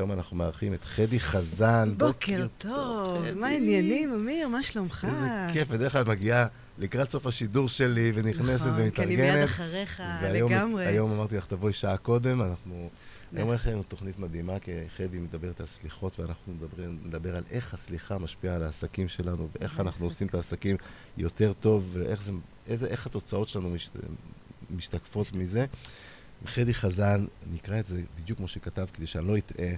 היום אנחנו מארחים את חדי חזן. בוקר טוב, מה העניינים, אמיר? מה שלומך? איזה כיף, בדרך כלל את מגיעה לקראת סוף השידור שלי ונכנסת נכון, ומתארגנת. כי אני מיד אחריך, לגמרי. והיום אמרתי לך, תבואי שעה קודם, אנחנו... היום יש לנו תוכנית מדהימה, כי חדי מדברת על סליחות, ואנחנו נדבר על איך הסליחה משפיעה על העסקים שלנו, ואיך אנחנו עושים את העסקים יותר טוב, ואיך התוצאות שלנו משתקפות מזה. חדי חזן, נקרא את זה בדיוק כמו שכתבת, כדי שאני לא אטעה,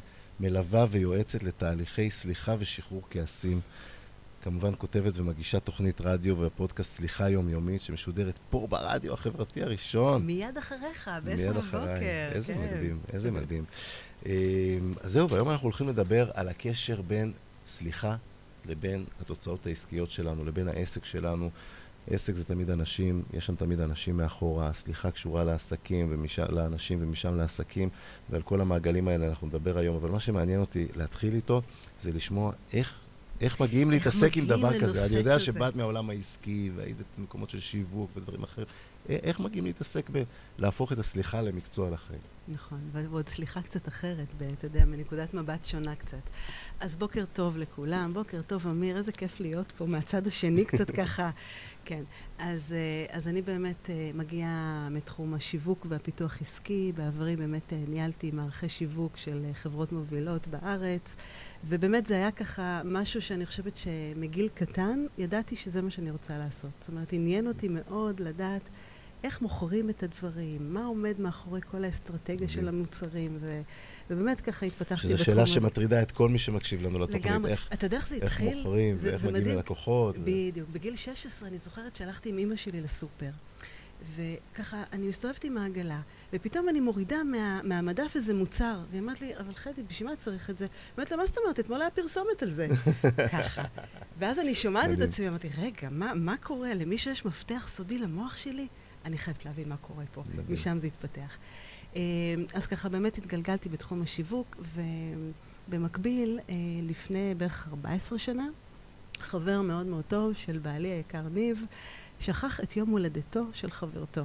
מלווה ויועצת לתהליכי סליחה ושחרור כעסים. כמובן כותבת ומגישה תוכנית רדיו ופודקאסט סליחה יומיומית שמשודרת פה ברדיו החברתי הראשון. מיד אחריך, בעשר בבוקר. איזה כן. מדהים, איזה מדהים. אמ, אז זהו, והיום אנחנו הולכים לדבר על הקשר בין סליחה לבין התוצאות העסקיות שלנו, לבין העסק שלנו. עסק זה תמיד אנשים, יש שם תמיד אנשים מאחורה, הסליחה קשורה לעסקים, ומשם, לאנשים ומשם לעסקים, ועל כל המעגלים האלה אנחנו נדבר היום, אבל מה שמעניין אותי להתחיל איתו, זה לשמוע איך, איך מגיעים איך להתעסק מגיעים עם דבר כזה. אני יודע שבאת מהעולם העסקי, והיית במקומות של שיווק ודברים אחרים. איך מגיעים להתעסק בלהפוך את הסליחה למקצוע לחיים? נכון, ועוד סליחה קצת אחרת, אתה יודע, מנקודת מבט שונה קצת. אז בוקר טוב לכולם, בוקר טוב אמיר, איזה כיף להיות פה מהצד השני קצת ככה. כן, אז, אה, אז אני באמת אה, מגיעה מתחום השיווק והפיתוח עסקי. בעברי באמת אה, ניהלתי מערכי שיווק של חברות מובילות בארץ, ובאמת זה היה ככה משהו שאני חושבת שמגיל קטן ידעתי שזה מה שאני רוצה לעשות. זאת אומרת, עניין אותי מאוד לדעת איך מוכרים את הדברים, מה עומד מאחורי כל האסטרטגיה של המוצרים, ו... ובאמת ככה התפתחתי בתחום הזה. שזו שאלה שמטרידה את כל מי שמקשיב לנו לתוכנית. לגמרי. איך, אתה יודע איך זה התחיל? איך מוכרים זה, ואיך זה מגיעים ללקוחות. בדיוק. ו... בגיל 16 אני זוכרת שהלכתי עם אימא שלי לסופר. וככה, אני מסתובבת עם העגלה, ופתאום אני מורידה מה, מהמדף איזה מוצר, והיא אמרת לי, אבל חדי, בשביל מה צריך את זה? אמרת לה, מה זאת אומרת? אתמול היה פרסומת על זה. ככה. ואז אני שומעת את עצמי, אמרתי, רגע, מה, מה קורה? למי שיש מפתח סודי למוח שלי? אני חייבת להבין מה קורה פה. משם זה התפתח. אה, אז ככה באמת התגלגלתי בתחום השיווק, ובמקביל, אה, לפני בערך 14 שנה, חבר מאוד מאוד טוב של בעלי היקר ניב, שכח את יום הולדתו של חברתו.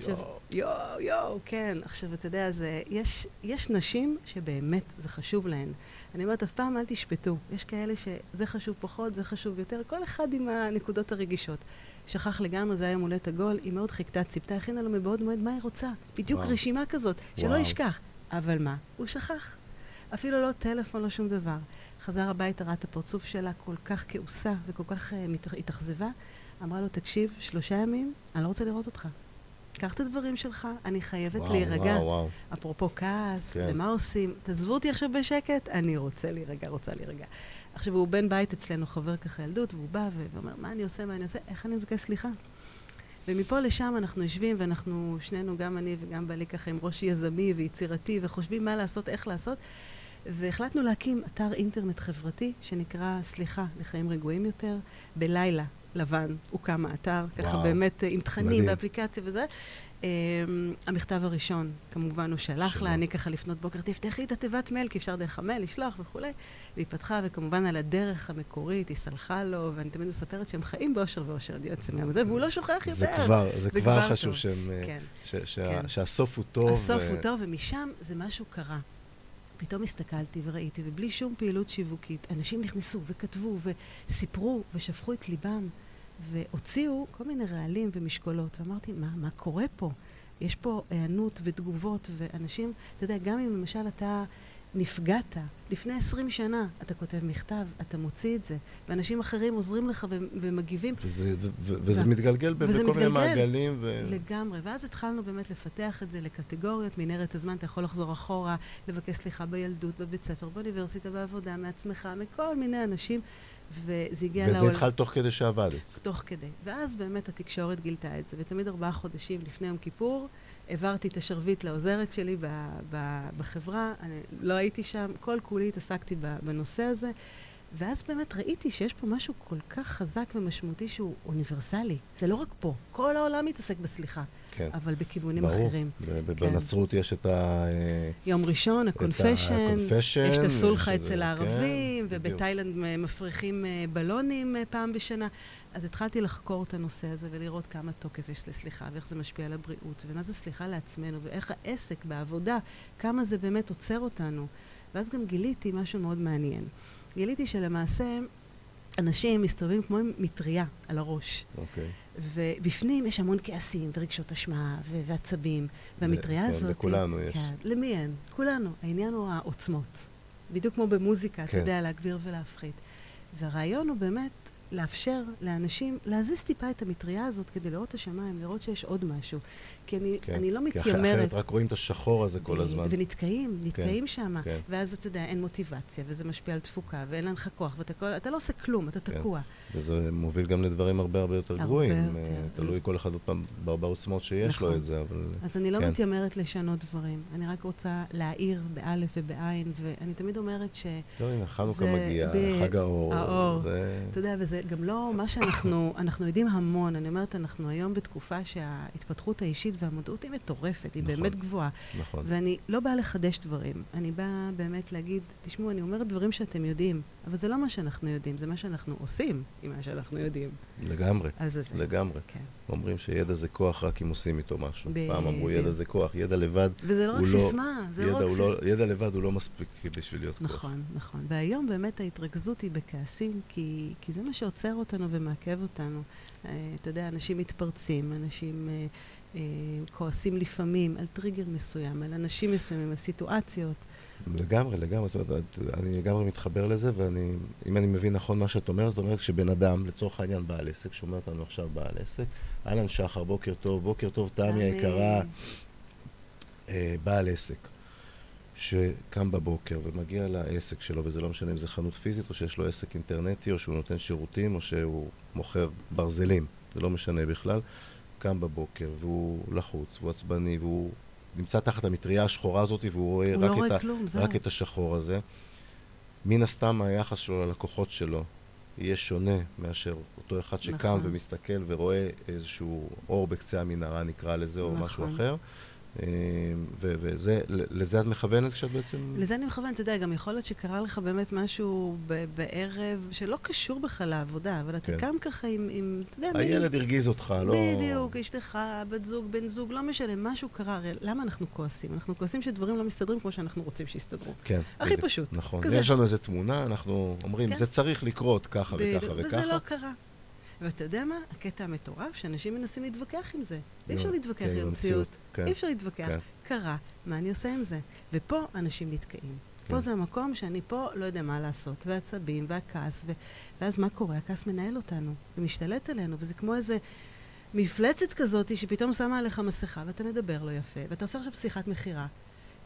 יואו. יואו, יואו, כן. עכשיו, אתה יודע, זה, יש, יש נשים שבאמת זה חשוב להן. אני אומרת, אף פעם אל תשפטו. יש כאלה שזה חשוב פחות, זה חשוב יותר, כל אחד עם הנקודות הרגישות. שכח לגמרי, זה היה יום הולדת עגול, היא מאוד חיכתה, ציפתה, הכינה לו מבעוד מועד מה היא רוצה. בדיוק וואו. רשימה כזאת, שלא וואו. ישכח. אבל מה? הוא שכח. אפילו לא טלפון, לא שום דבר. חזר הביתה, ראה את הפרצוף שלה כל כך כעוסה וכל כך uh, התאכזבה. אמרה לו, תקשיב, שלושה ימים, אני לא רוצה לראות אותך. קח את הדברים שלך, אני חייבת וואו, להירגע. וואו, וואו. אפרופו כעס, כן. ומה עושים? תעזבו אותי עכשיו בשקט, אני רוצה להירגע, רוצה להירגע. עכשיו, הוא בן בית אצלנו, חבר ככה ילדות, והוא בא ואומר, מה אני עושה, מה אני עושה, איך אני מבקש סליחה? ומפה לשם אנחנו יושבים, ואנחנו, שנינו, גם אני וגם בעלי ככה עם ראש יזמי ויצירתי, וחושבים מה לעשות, איך לעשות. והחלטנו להקים אתר אינטרנט חברתי שנקרא סליחה לחיים רגועים יותר, בלילה לבן הוקם האתר, ככה באמת עם תכנים ואפליקציה וזה. Um, המכתב הראשון, כמובן, הוא שלח לה, אני ככה לפנות בוקר, תפתחי את התיבת מייל, כי אפשר דרך המייל לשלוח וכולי. והיא פתחה, וכמובן על הדרך המקורית, היא סלחה לו, ואני תמיד מספרת שהם חיים באושר ואושר עד עצמם היום הזה, והוא לא שוכח יותר. זה כבר, זה, כבר חשוב אה, כן, כן. שהסוף הוא טוב. הסוף. הוא טוב, ומשם זה משהו קרה. פתאום הסתכלתי וראיתי, ובלי שום פעילות שיווקית, אנשים נכנסו וכתבו וסיפרו ושפכו את ליבם. והוציאו כל מיני רעלים ומשקולות, ואמרתי, מה, מה קורה פה? יש פה היענות ותגובות, ואנשים, אתה יודע, גם אם למשל אתה נפגעת, לפני עשרים שנה אתה כותב מכתב, אתה מוציא את זה, ואנשים אחרים עוזרים לך ומגיבים. וזה, ו- וזה מתגלגל וזה בכל מיני מעגלים. ו... לגמרי, ואז התחלנו באמת לפתח את זה לקטגוריות, מנהרת הזמן, אתה יכול לחזור אחורה, לבקש סליחה בילדות, בבית ספר, באוניברסיטה, בעבודה, מעצמך, מכל מיני אנשים. וזה הגיע לעולם. ואת זה התחלת תוך כדי שעבדת. תוך כדי. ואז באמת התקשורת גילתה את זה, ותמיד ארבעה חודשים לפני יום כיפור, העברתי את השרביט לעוזרת שלי ב- ב- בחברה, אני לא הייתי שם, כל כולי התעסקתי בנושא הזה, ואז באמת ראיתי שיש פה משהו כל כך חזק ומשמעותי שהוא אוניברסלי. זה לא רק פה, כל העולם מתעסק בסליחה. כן. אבל בכיוונים ברור. אחרים. ברור, בנצרות כן. יש את ה... יום ראשון, הקונפשן, יש את הסולחה אצל כן, הערבים, כן, ובתאילנד מפריחים אה, בלונים אה, פעם בשנה. אז התחלתי לחקור את הנושא הזה ולראות כמה תוקף יש לסליחה, ואיך זה משפיע על הבריאות, ומה זה סליחה לעצמנו, ואיך העסק בעבודה, כמה זה באמת עוצר אותנו. ואז גם גיליתי משהו מאוד מעניין. גיליתי שלמעשה אנשים מסתובבים כמו עם מטריה על הראש. אוקיי. ובפנים יש המון כעסים ורגשות אשמה ו- ועצבים. והמטריה כן, הזאת... לכולנו יש. כן, למי אין? כולנו. העניין הוא העוצמות. בדיוק כמו במוזיקה, אתה כן. יודע, להגביר ולהפחית. והרעיון הוא באמת לאפשר לאנשים להזיז טיפה את המטריה הזאת כדי לראות את השמיים, לראות שיש עוד משהו. כי אני, כן. אני לא כי מתיימרת... אחרת רק רואים את השחור הזה כל הזמן. ונתקעים, נתקעים שם. כן. ואז אתה יודע, אין מוטיבציה, וזה משפיע על תפוקה, ואין לך כוח, ואתה כל, אתה לא עושה כלום, אתה כן. תקוע. וזה מוביל גם לדברים הרבה הרבה יותר גרועים. אה, תלוי כל אחד עוד פעם בעוצמות שיש לו נכון. את זה, אבל... אז אני לא כן. מתיימרת לשנות דברים. אני רק רוצה להאיר באלף ובעין, ואני תמיד אומרת ש... טוב, הנה, חנוכה מגיע, חג האור. האור. זה... אתה יודע, וזה גם לא מה שאנחנו, אנחנו יודעים המון. אני אומרת, אנחנו היום בתקופה שההתפתחות האישית והמודעות היא מטורפת, היא נכון. באמת גבוהה. נכון. ואני לא באה לחדש דברים. אני באה באמת להגיד, תשמעו, אני אומרת דברים שאתם יודעים, אבל זה לא מה שאנחנו יודעים, זה מה שאנחנו עושים עם מה שאנחנו יודעים. לגמרי, אז זה. לגמרי. כן. אומרים שידע זה כוח רק אם עושים איתו משהו. בדיוק. פעם אמרו ידע זה כוח, ידע לבד, וזה לא רק לא- סיסמה, זה ידע, לא רק סיסמה. לא, ידע לבד הוא לא מספיק בשביל להיות כוח. נכון, נכון. והיום באמת ההתרכזות היא בכעסים, כי, כי זה מה שעוצר אותנו ומעכב אותנו. אה, אתה יודע, אנשים מתפרצים, אנשים אה, אה, כועסים לפעמים על טריגר מסוים, על אנשים מסוימים, על סיטואציות. לגמרי, לגמרי. זאת אומרת, אני לגמרי מתחבר לזה, ואני, אם אני מבין נכון מה שאת אומרת, זאת אומרת, כשבן אדם, לצורך העניין בעל עסק, שומע אותנו עכשיו בעל עסק, אהלן שחר, בוקר טוב, בוקר טוב, תמי היקרה, אה, בעל עסק, שקם בבוקר ומגיע לעסק שלו, וזה לא משנה אם זה חנות פיזית, או שיש לו עסק אינטרנטי, או שהוא נותן שירותים, או שהוא מוכר ברזלים, זה לא משנה בכלל, קם בבוקר, והוא לחוץ, והוא עצבני, והוא נמצא תחת המטריה השחורה הזאת, והוא רואה רק, לא את, רואה ה, כלום, זהו. רק את השחור הזה. מן הסתם היחס שלו ללקוחות שלו יהיה שונה מאשר אותו אחד שקם נכון. ומסתכל ורואה איזשהו אור בקצה המנהרה, נקרא לזה, או משהו נכון. אחר. אה, ו- וזה, ל- לזה את מכוונת כשאת בעצם... לזה אני מכוונת, אתה יודע, גם יכול להיות שקרה לך באמת משהו בערב שלא קשור בכלל לעבודה, אבל אתה כן. קם ככה עם, עם אתה יודע, הילד הרגיז אותך, לא... בדיוק, אשתך, בת זוג, בן זוג, לא משנה, משהו קרה. הרי למה אנחנו כועסים? אנחנו כועסים שדברים לא מסתדרים כמו שאנחנו רוצים שיסתדרו. כן. הכי בדיוק. פשוט. נכון. כזה. יש לנו איזו תמונה, אנחנו אומרים, כן. זה צריך לקרות ככה וככה בדיוק, וככה. וזה לא קרה. ואתה יודע מה? הקטע המטורף, שאנשים מנסים להתווכח עם זה. אי אפשר להתווכח כן, עם המציאות. כן. אי אפשר להתווכח. כן. קרה, מה אני עושה עם זה? ופה אנשים נתקעים. פה כן. זה המקום שאני פה לא יודע מה לעשות, והעצבים, והכעס, ו... ואז מה קורה? הכעס מנהל אותנו, ומשתלט עלינו, וזה כמו איזה מפלצת כזאת שפתאום שמה עליך מסכה, ואתה מדבר לא יפה, ואתה עושה עכשיו שיחת מכירה,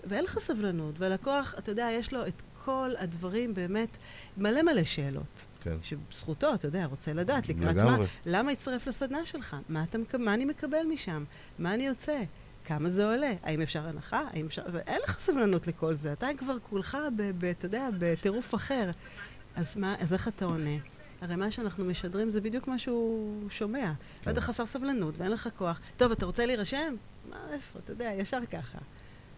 ואין לך סבלנות, והלקוח, אתה יודע, יש לו את כל הדברים באמת, מלא מלא שאלות. כן. שזכותו, אתה יודע, רוצה לדעת לקראת מה. למה הצטרף לסדנה שלך? מה, אתה, מה אני מקבל משם? מה אני יוצא? כמה זה עולה? האם אפשר הנחה? האם אפשר... ואין לך סבלנות לכל זה. אתה כבר כולך, ב, ב, אתה יודע, בטירוף אחר. אז מה, אז איך אתה עונה? הרי מה שאנחנו משדרים זה בדיוק מה שהוא שומע. כן. ואתה חסר סבלנות ואין לך כוח. טוב, אתה רוצה להירשם? מה, איפה? אתה יודע, ישר ככה.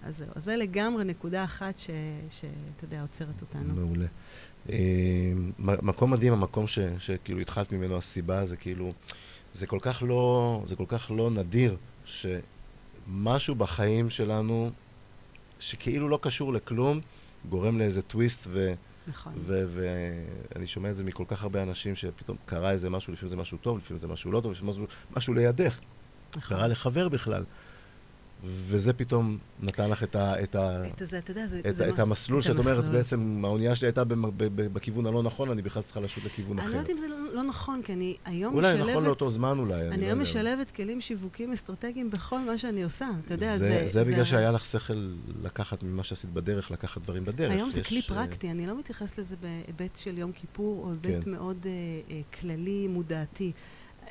אז זהו. אז זה לגמרי נקודה אחת שאתה יודע, עוצרת אותנו. מעולה. אה, מקום מדהים, המקום ש, שכאילו התחלת ממנו, הסיבה זה כאילו, זה כל כך לא, זה כל כך לא נדיר, שמשהו בחיים שלנו, שכאילו לא קשור לכלום, גורם לאיזה טוויסט, ו, נכון. ואני שומע את זה מכל כך הרבה אנשים, שפתאום קרה איזה משהו, לפעמים זה משהו טוב, לפעמים זה משהו לא טוב, לפעמים משהו, משהו לידך, נכון. קרה לחבר בכלל. וזה פתאום נתן לך את, ה, את, ה, את זה, אתה יודע, זה... את, זה את המסלול את שאת אומרת. בעצם האונייה שלי הייתה בכיוון הלא נכון, אני בכלל צריכה לשוט לכיוון אני אחר. לא יודעת אם זה לא- לא נכון, כי אני היום אולי משלבת... נכון לאותו זמן אולי, אני אני לא היום יודע. משלבת כלים שיווקיים אסטרטגיים בכל מה שאני עושה. אתה יודע, זה, זה... זה בגלל שהיה לך שכל לקחת ממה שעשית בדרך, לקחת דברים בדרך. היום זה כלי אה, פרקטי, אני לא מתייחסת לזה בהיבט של יום כיפור, או היבט כן. מאוד אה, אה, כללי, מודעתי.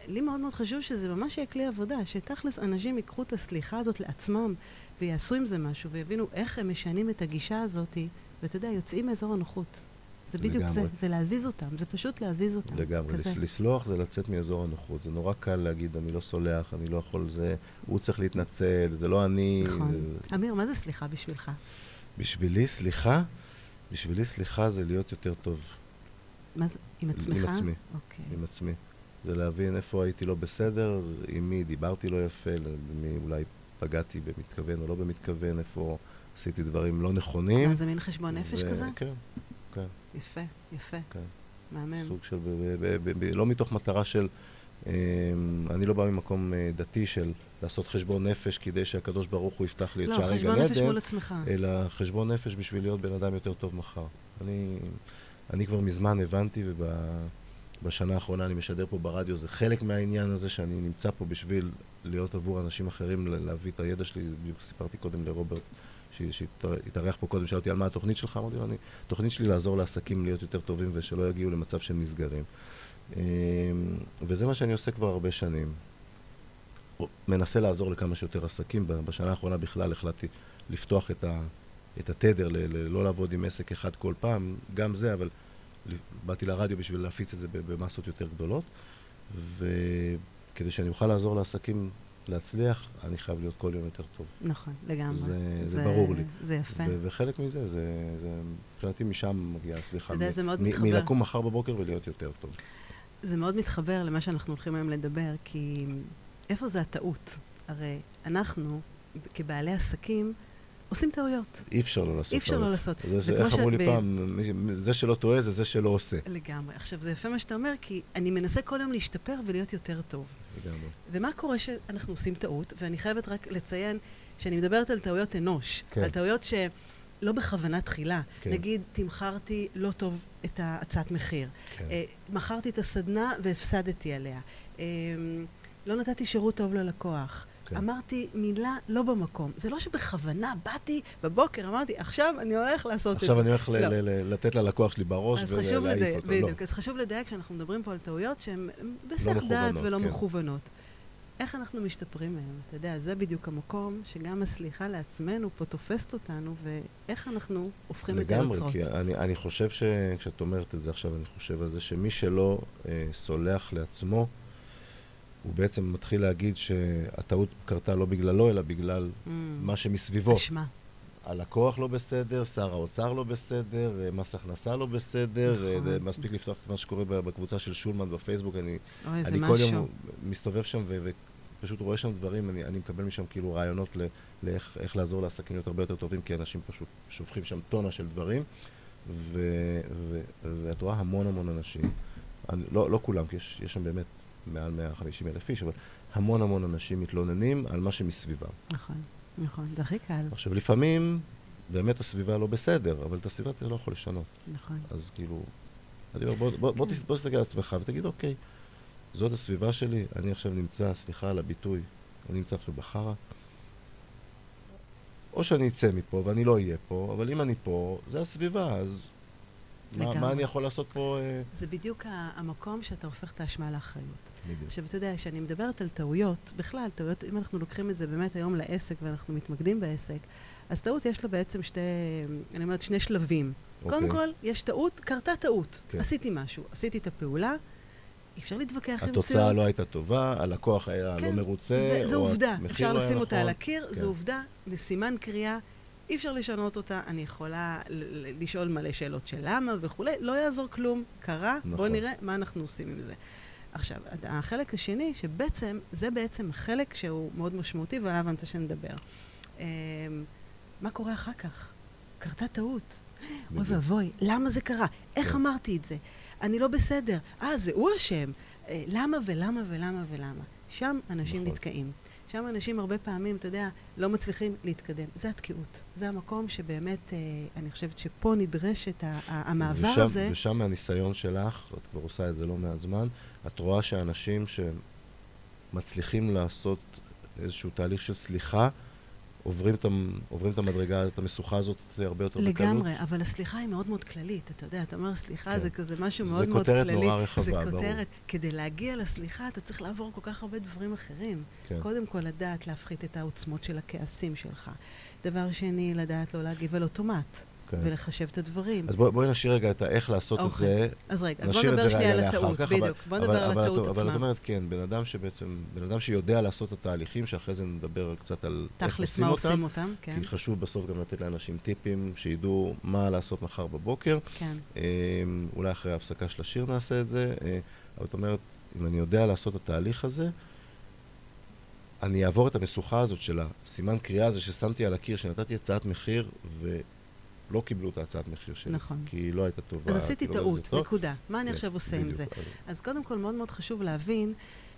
לי מאוד מאוד חשוב שזה ממש יהיה כלי עבודה, שתכלס אנשים ייקחו את הסליחה הזאת לעצמם, ויעשו עם זה משהו, ויבינו איך הם משנים את הגישה הזאת, ואתה יודע, יוצאים מאזור הנוחות. זה בדיוק זה, לגמרי. זה להזיז אותם, זה פשוט להזיז אותם. לגמרי, כזה. לס- לסלוח זה לצאת מאזור הנוחות. זה נורא קל להגיד, אני לא סולח, אני לא יכול זה, הוא צריך להתנצל, זה לא אני. נכון. זה- אמיר, מה זה סליחה בשבילך? בשבילי, סליחה, בשבילי סליחה זה להיות יותר טוב מה זה, עם עצמך? עצמי. אוקיי. עם עצמי. זה להבין איפה הייתי לא בסדר, עם מי דיברתי לא יפה, למי אולי פגעתי במתכוון או לא במתכוון, איפה עשיתי דברים לא נכונים. זה מין חשבון נפש ו- כזה? כן, כן, יפה, יפה. כן. מהמם. סוג של, ב- ב- ב- ב- לא מתוך מטרה של, אמ, אני לא בא ממקום אה, דתי של לעשות חשבון נפש כדי שהקדוש ברוך הוא יפתח לי את לא, שערי חשבון גן נפש עדן, מול עצמך. אלא חשבון נפש בשביל להיות בן אדם יותר טוב מחר. אני, אני כבר מזמן הבנתי, ובשנה האחרונה אני משדר פה ברדיו, זה חלק מהעניין הזה שאני נמצא פה בשביל להיות עבור אנשים אחרים, להביא את הידע שלי. בדיוק סיפרתי קודם לרוברט, שהתארח פה קודם, שאל אותי על מה התוכנית שלך, אמרתי לו, התוכנית שלי לעזור לעסקים להיות יותר טובים ושלא יגיעו למצב שהם נסגרים. אמ, וזה מה שאני עושה כבר הרבה שנים. מנסה לעזור לכמה שיותר עסקים. בשנה האחרונה בכלל החלטתי לפתוח את, ה, את התדר, ל, ל, לא לעבוד עם עסק אחד כל פעם, גם זה, אבל באתי לרדיו בשביל להפיץ את זה במסות יותר גדולות. וכדי שאני אוכל לעזור לעסקים להצליח, אני חייב להיות כל יום יותר טוב. נכון, לגמרי. זה- זה ברור לי. זה יפה. ו- וחלק מזה, זה, זה מבחינתי משם מגיעה הסליחה. אתה יודע, זה מאוד מ- מתחבר. מלקום מחר בבוקר ולהיות יותר טוב. זה מאוד מתחבר למה שאנחנו הולכים היום לדבר, כי איפה זה הטעות? הרי אנחנו, כבעלי עסקים, עושים טעויות. אי אפשר לא לעשות אי אפשר. לא לעשות. זה, זה, איך אמרו לי שב- פעם, זה שלא טועה זה זה שלא עושה. לגמרי. עכשיו, זה יפה מה שאתה אומר, כי אני מנסה כל יום להשתפר ולהיות יותר טוב. לגמרי. ומה קורה שאנחנו עושים טעות? ואני חייבת רק לציין שאני מדברת על טעויות אנוש. כן. על טעויות שלא בכוונה תחילה. כן. נגיד, תמכרתי לא טוב את ההצעת מחיר. כן. אה, מכרתי את הסדנה והפסדתי עליה. אה, לא נתתי שירות טוב ללקוח. כן. אמרתי מילה לא במקום. זה לא שבכוונה באתי בבוקר, אמרתי, עכשיו אני הולך לעשות את זה. עכשיו אני הולך לא. לתת ללקוח שלי בראש ולהעיף אותו. בדיוק. לא. אז חשוב לדייק שאנחנו מדברים פה על טעויות שהן בסך דעת מכוונות, ולא כן. מכוונות. איך אנחנו משתפרים מהן? אתה יודע, זה בדיוק המקום שגם הסליחה לעצמנו פה תופסת אותנו, ואיך אנחנו הופכים את לגמרי, היוצרות. כי אני, אני חושב שכשאת אומרת את זה עכשיו, אני חושב על זה שמי שלא אה, סולח לעצמו, הוא בעצם מתחיל להגיד שהטעות קרתה לא בגללו, אלא בגלל Mm, מה שמסביבו. אשמה. הלקוח לא בסדר, שר האוצר לא בסדר, אה, מס הכנסה לא בסדר, אה, נכון. זה מספיק לפתוח את מה שקורה בקבוצה של שולמן בפייסבוק, אני, אוי, אני כל משהו. יום מסתובב שם ו- ופשוט רואה שם דברים, אני, אני מקבל משם כאילו רעיונות ל- לאיך איך לעזור לעסקים להיות הרבה יותר טובים, כי אנשים פשוט שופכים שם טונה של דברים, ו, ו, ואת רואה המון המון אנשים, אני, לא, לא כולם, כי יש, יש שם באמת מעל 150 אלף איש, אבל המון המון אנשים מתלוננים על מה שמסביבם. נכון, נכון, זה הכי קל. עכשיו, לפעמים באמת הסביבה לא בסדר, אבל את הסביבה אתה לא יכול לשנות. נכון. אז כאילו, אני אומר, בוא, בוא, בוא, כן. בוא תסתכל על עצמך ותגיד, אוקיי, זאת הסביבה שלי, אני עכשיו נמצא, סליחה על הביטוי, אני נמצא עכשיו בחרא. או שאני אצא מפה ואני לא אהיה פה, אבל אם אני פה, זה הסביבה, אז מה. מה אני יכול לעשות פה? אה, זה בדיוק המקום שאתה הופך את האשמה לאחריות. בדיוק. עכשיו, אתה יודע, כשאני מדברת על טעויות, בכלל, טעויות, אם אנחנו לוקחים את זה באמת היום לעסק ואנחנו מתמקדים בעסק, אז טעות יש לה בעצם שתי, אני אומרת, שני שלבים. אוקיי. קודם כל, יש טעות, קרתה טעות. כן. עשיתי משהו, עשיתי את הפעולה, אפשר להתווכח עם התוצאה מציאות. לא הייתה טובה, הלקוח היה כן, לא מרוצה, זה, זו או עובדה, המחיר אפשר לא היה לשים אותה על נכון. הקיר, כן. זו עובדה, לסימן קריאה, אי אפשר לשנות אותה, אני יכולה לשאול מלא שאלות של למה וכולי, לא יעזור כלום, קרה, בואו נכון. נראה מה אנחנו עושים עם זה. עכשיו, החלק השני, שבעצם, זה בעצם חלק שהוא מאוד משמעותי ועליו אני רוצה שנדבר. אמ, מה קורה אחר כך? קרתה טעות. אוי. ואבוי, למה זה קרה? איך כן. אמרתי את זה? אני לא בסדר. אה, זה הוא אשם. אה, למה ולמה ולמה ולמה? שם אנשים נכון. נתקעים. שם אנשים הרבה פעמים, אתה יודע, לא מצליחים להתקדם. זה התקיעות. זה המקום שבאמת, אה, אני חושבת שפה נדרשת ה- המעבר ושם, הזה. ושם מהניסיון שלך, את כבר עושה את זה לא מעט זמן, את רואה שאנשים שמצליחים לעשות איזשהו תהליך של סליחה, עוברים את, עוברים את המדרגה, את המשוכה הזאת הרבה יותר בקלות. לגמרי, אבל הסליחה היא מאוד מאוד כללית. אתה יודע, אתה אומר סליחה, כן. זה כזה משהו זה מאוד מאוד כותרת כללי. נורא רחבה, זה ברור. כותרת. כדי להגיע לסליחה, אתה צריך לעבור כל כך הרבה דברים אחרים. כן. קודם כל, לדעת להפחית את העוצמות של הכעסים שלך. דבר שני, לדעת לא להגיב על אוטומט, כן. ולחשב את הדברים. אז בואי בוא נשאיר רגע את האיך לעשות את אוקיי. זה. אז רגע, אז בוא נדבר שנייה על הטעות, כך, בדיוק. בוא נדבר על הטעות אבל את עצמה. אומרת, כן, בן אדם שבעצם, בן אדם שיודע לעשות את התהליכים, שאחרי זה נדבר קצת על איך תכלס, עושים מה אותם. עושים אותם? כן, כי חשוב בסוף גם לתת לאנשים טיפים, שידעו מה לעשות מחר בבוקר. כן. אה, אולי אחרי ההפסקה של השיר נעשה את זה. אה, אבל את אומרת, אם אני יודע לעשות את התהליך הזה, אני אעבור את המשוכה הזאת של הסימן קריאה הזה ששמתי על הקיר, שנתתי הצעת מחיר, ולא קיבלו את ההצעת מחיר שלי. נכון. כי היא לא הייתה טובה. אז עשיתי לא טעות, טוב. נקודה. מה אני כן, עכשיו עושה עם. זה? אז קודם כל, מאוד מאוד חשוב להבין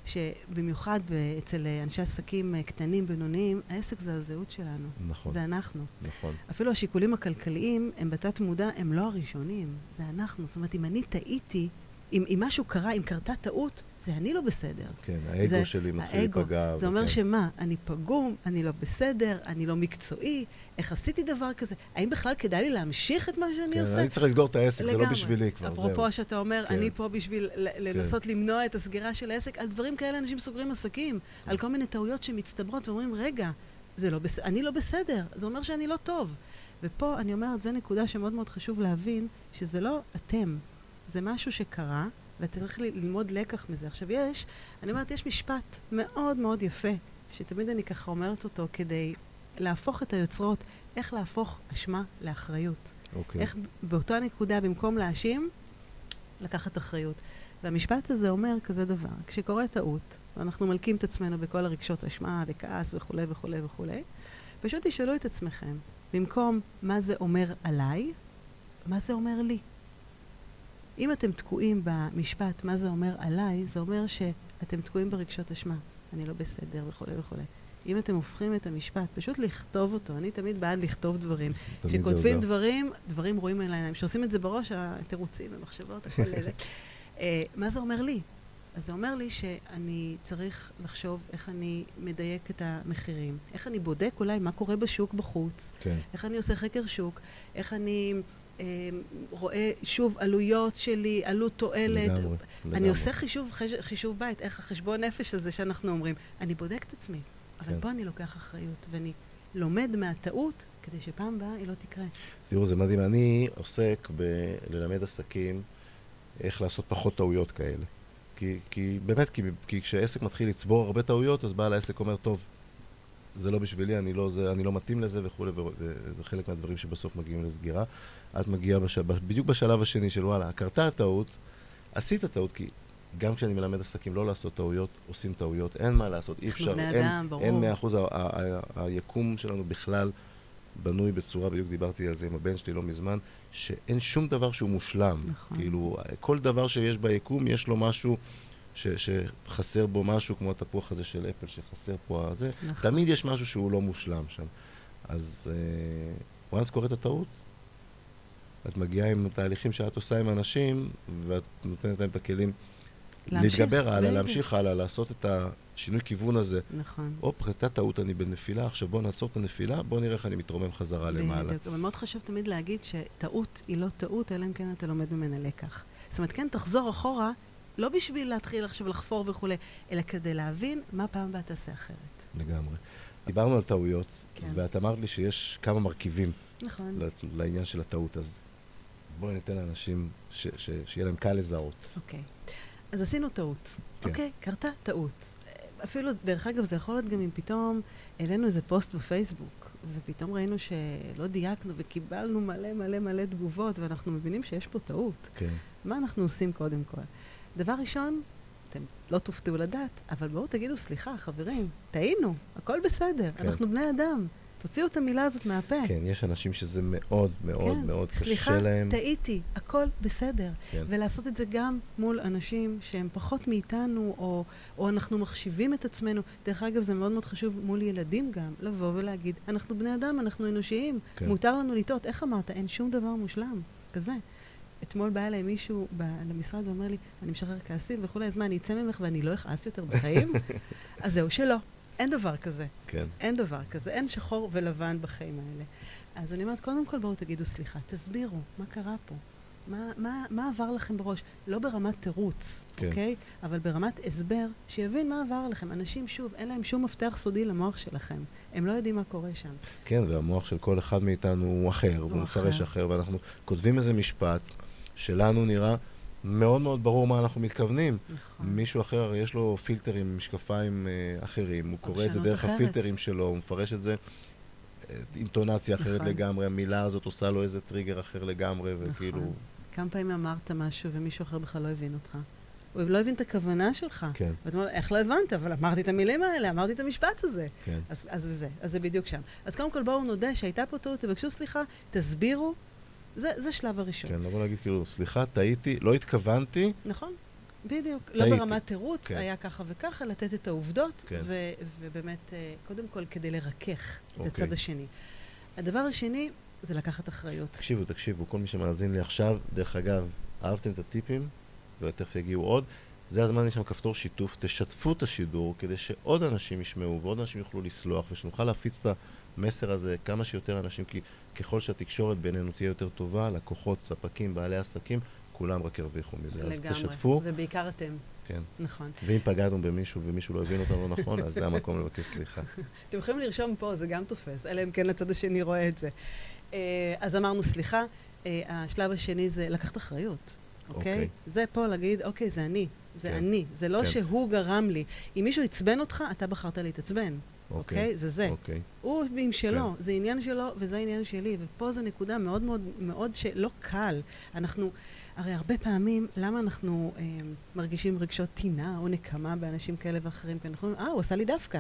שבמיוחד אצל אה, אנשי עסקים אה, קטנים, בינוניים, העסק זה הזהות שלנו. נכון, זה אנחנו. נכון. אפילו השיקולים הכלכליים הם בתת מודע, הם לא הראשונים, זה אנחנו. זאת אומרת, אם אני טעיתי, אם, אם משהו קרה, אם קרתה טעות, זה אני לא בסדר. כן, האגו זה שלי מתחיל. להיפגע. זה אומר וכן. שמה? אני פגום, אני לא בסדר, אני לא מקצועי, איך עשיתי דבר כזה? האם בכלל כדאי לי להמשיך את מה שאני כן, עושה? אני צריך לסגור את העסק, זה לא לגמרי. בשבילי כבר, זהו. אפרופו שאתה אומר, כן. אני פה בשביל ל- לנסות למנוע את הסגירה של העסק, על דברים כאלה אנשים סוגרים עסקים, על כל מיני טעויות שמצטברות ואומרים, רגע, לא בס... אני לא בסדר, זה אומר שאני לא טוב. ופה אני אומרת, זו נקודה שמאוד מאוד חשוב להבין, שזה לא אתם, זה משהו שקרה, ואתה צריך ללמוד לקח מזה. עכשיו יש, אני אומרת, יש משפט מאוד מאוד יפה, שתמיד אני ככה אומרת אותו כדי להפוך את היוצרות, איך להפוך אשמה לאחריות. אוקיי. איך באותה נקודה, במקום להאשים, לקחת אחריות. והמשפט הזה אומר כזה דבר, כשקורה טעות, ואנחנו מלקים את עצמנו בכל הרגשות אשמה וכעס וכולי וכולי וכולי, פשוט תשאלו את עצמכם, במקום מה זה אומר עליי, מה זה אומר לי? אם אתם תקועים במשפט מה זה אומר עליי, זה אומר שאתם תקועים ברגשות אשמה. אני לא בסדר וכולי וכולי. אם אתם הופכים את המשפט, פשוט לכתוב אותו. אני תמיד בעד לכתוב דברים. כשכותבים. דברים, דברים רואים על העיניים. כשעושים את זה בראש, התירוצים, המחשבות, הכל אלה. מה זה אומר לי? אז זה אומר לי שאני צריך לחשוב איך אני מדייק את המחירים, איך אני בודק אולי מה קורה בשוק בחוץ, כן, איך אני עושה חקר שוק, איך אני רואה שוב עלויות שלי, עלות תועלת. לגמרי. אני לגמרי. עושה חישוב, חש, חישוב בית, איך החשבון נפש הזה שאנחנו אומרים. אני בודק את עצמי, אבל כן. פה אני לוקח אחריות, ואני לומד מהטעות כדי שפעם הבאה היא לא תקרה. תראו, זה מדהים. אני עוסק בללמד עסקים איך לעשות פחות טעויות כאלה. כי, כי באמת, כי, כי כשעסק מתחיל לצבור הרבה טעויות, אז בעל העסק אומר, טוב, זה לא בשבילי, אני לא, זה, אני לא מתאים לזה וכולי, וזה חלק מהדברים שבסוף מגיעים לסגירה. את מגיעה בש, בדיוק בשלב השני של וואלה, קרתה הטעות, עשית טעות, כי גם כשאני מלמד עסקים לא לעשות טעויות, עושים טעויות, אין מה לעשות, אי אפשר, אין, אדם. אין מאה אחוז, ה- ה- ה- היקום שלנו בכלל בנוי בצורה, בדיוק דיברתי על זה עם הבן שלי לא מזמן, שאין שום דבר שהוא מושלם. נכון. כאילו, כל דבר שיש ביקום, יש לו משהו ש, שחסר בו משהו, כמו התפוח הזה של אפל, שחסר פה הזה. נכון. תמיד יש משהו שהוא לא מושלם שם. אז אה, once קורית הטעות, את מגיעה עם תהליכים שאת עושה עם אנשים, ואת נותנת להם את הכלים להמשיך, להתגבר הלאה. להמשיך הלאה, לעשות את השינוי כיוון הזה. נכון. הופ, הייתה טעות, אני בנפילה, עכשיו בוא נעצור את הנפילה, בוא נראה איך אני מתרומם חזרה למעלה. בדיוק. אבל מאוד חשוב תמיד להגיד שטעות היא לא טעות, אלא אם כן אתה לומד ממנה לקח. זאת אומרת, כן, תחזור אחורה, לא בשביל להתחיל עכשיו לחפור וכולי, אלא כדי להבין מה פעם הבאה תעשה אחרת. לגמרי. דיברנו על טעויות, כן. ואת אמרת לי שיש כמה מרכיבים נכון. לעניין של הטעות, אז בואי ניתן לאנשים ש- ש- שיהיה להם קל לזהות. אוקיי. אז עשינו טעות. כן. אוקיי? קרתה טעות. אפילו, דרך אגב, זה יכול להיות גם אם פתאום העלינו איזה פוסט בפייסבוק, ופתאום ראינו שלא דייקנו וקיבלנו מלא מלא מלא תגובות, ואנחנו מבינים שיש פה טעות. כן. מה אנחנו עושים קודם כל? דבר ראשון, אתם לא תופתעו לדעת, אבל בואו תגידו, סליחה, חברים, טעינו, הכל בסדר, כן. אנחנו בני אדם. תוציאו את המילה הזאת מהפה. כן, יש אנשים שזה מאוד מאוד כן, מאוד סליחה, קשה להם. טעיתי, הכל בסדר. כן. ולעשות את זה גם מול אנשים שהם פחות מאיתנו, או, או אנחנו מחשיבים את עצמנו. דרך אגב, זה מאוד מאוד חשוב מול ילדים גם, לבוא ולהגיד, אנחנו בני אדם, אנחנו אנושיים, כן. מותר לנו לטעות. איך אמרת? אין שום דבר מושלם. כזה. אתמול בא אליי מישהו ב- למשרד ואומר לי, אני משחרר כעסים וכולי, אז מה, אני אצא ממך ואני לא אכעס יותר בחיים? אז זהו, שלא. אין דבר כזה. כן. אין דבר כזה, אין שחור ולבן בחיים האלה. אז אני אומרת, קודם כל בואו תגידו סליחה, תסבירו, מה קרה פה? מה, מה, מה עבר לכם בראש? לא ברמת תירוץ, כן. אוקיי? אבל ברמת הסבר, שיבין מה עבר לכם. אנשים, שוב, אין להם שום מפתח סודי למוח שלכם. הם לא יודעים מה קורה שם. כן, והמוח של כל אחד מאיתנו הוא אחר, הוא מפרש אחר. אחר, ואנחנו כותבים איזה משפט שלנו נראה מאוד מאוד ברור מה אנחנו מתכוונים. נכון. מישהו אחר, יש לו פילטר עם משקפיים אה, אחרים, הוא קורא את זה דרך אחרת. הפילטרים שלו, הוא מפרש את זה, אה, אינטונציה אחרת נכון. לגמרי, המילה הזאת עושה לו איזה טריגר אחר לגמרי, וכאילו... נכון. כמה פעמים אמרת משהו ומישהו אחר בכלל לא הבין אותך? הוא לא הבין את הכוונה שלך. כן. ואתה אומר, איך לא הבנת? אבל אמרתי את המילים האלה, אמרתי את המשפט הזה. כן. אז, אז זה, אז זה בדיוק שם. אז קודם כל בואו נודה שהייתה פה טעות, תבקשו סליחה, תסבירו. זה, זה שלב הראשון. כן, לבוא להגיד כאילו, סליחה, טעיתי, לא התכוונתי, נכון, בדיוק. טעיתי. לא ברמת תירוץ, כן. היה ככה וככה, לתת את העובדות, כן. ו- ובאמת, אה, קודם כל, כדי לרכך את אוקיי. הצד השני. הדבר השני זה לקחת אחריות. תקשיבו, תקשיבו, כל מי שמאזין לי עכשיו, דרך אגב, אהבתם את הטיפים, ותכף יגיעו עוד, זה הזמן, יש שם כפתור שיתוף, תשתפו את השידור כדי שעוד אנשים ישמעו ועוד אנשים יוכלו לסלוח ושנוכל להפיץ את המסר הזה כמה שיותר אנשים, כי ככל שהתקשורת בינינו תהיה יותר טובה, לקוחות, ספקים, בעלי עסקים, כולם רק ירוויחו מזה. אז לגמרי. תשתפו, ובעיקר אתם, כן. נכון. ואם פגענו במישהו ומישהו לא הבין אותנו נכון, אז זה המקום לבקש סליחה. אתם יכולים לרשום פה, זה גם תופס, אלא אם כן הצד השני רואה את זה. אה, אז אמרנו סליחה, אה, השלב השני זה לקחת אחריות, אוקיי? אוקיי. זה פה להגיד, אוקיי, זה אני, זה כן. אני, זה לא כן. שהוא גרם לי. אם מישהו עצבן אותך, אתה בחרת להתעצבן, אוקיי? זה זה. אוקיי. הוא עם שלו, זה עניין שלו וזה עניין שלי, ופה זו נקודה מאוד מאוד מאוד שלא קל. אנחנו, הרי הרבה פעמים, למה אנחנו אה, מרגישים רגשות טינה או נקמה באנשים כאלה ואחרים? כי אנחנו אומרים, אה, הוא עשה לי דווקא.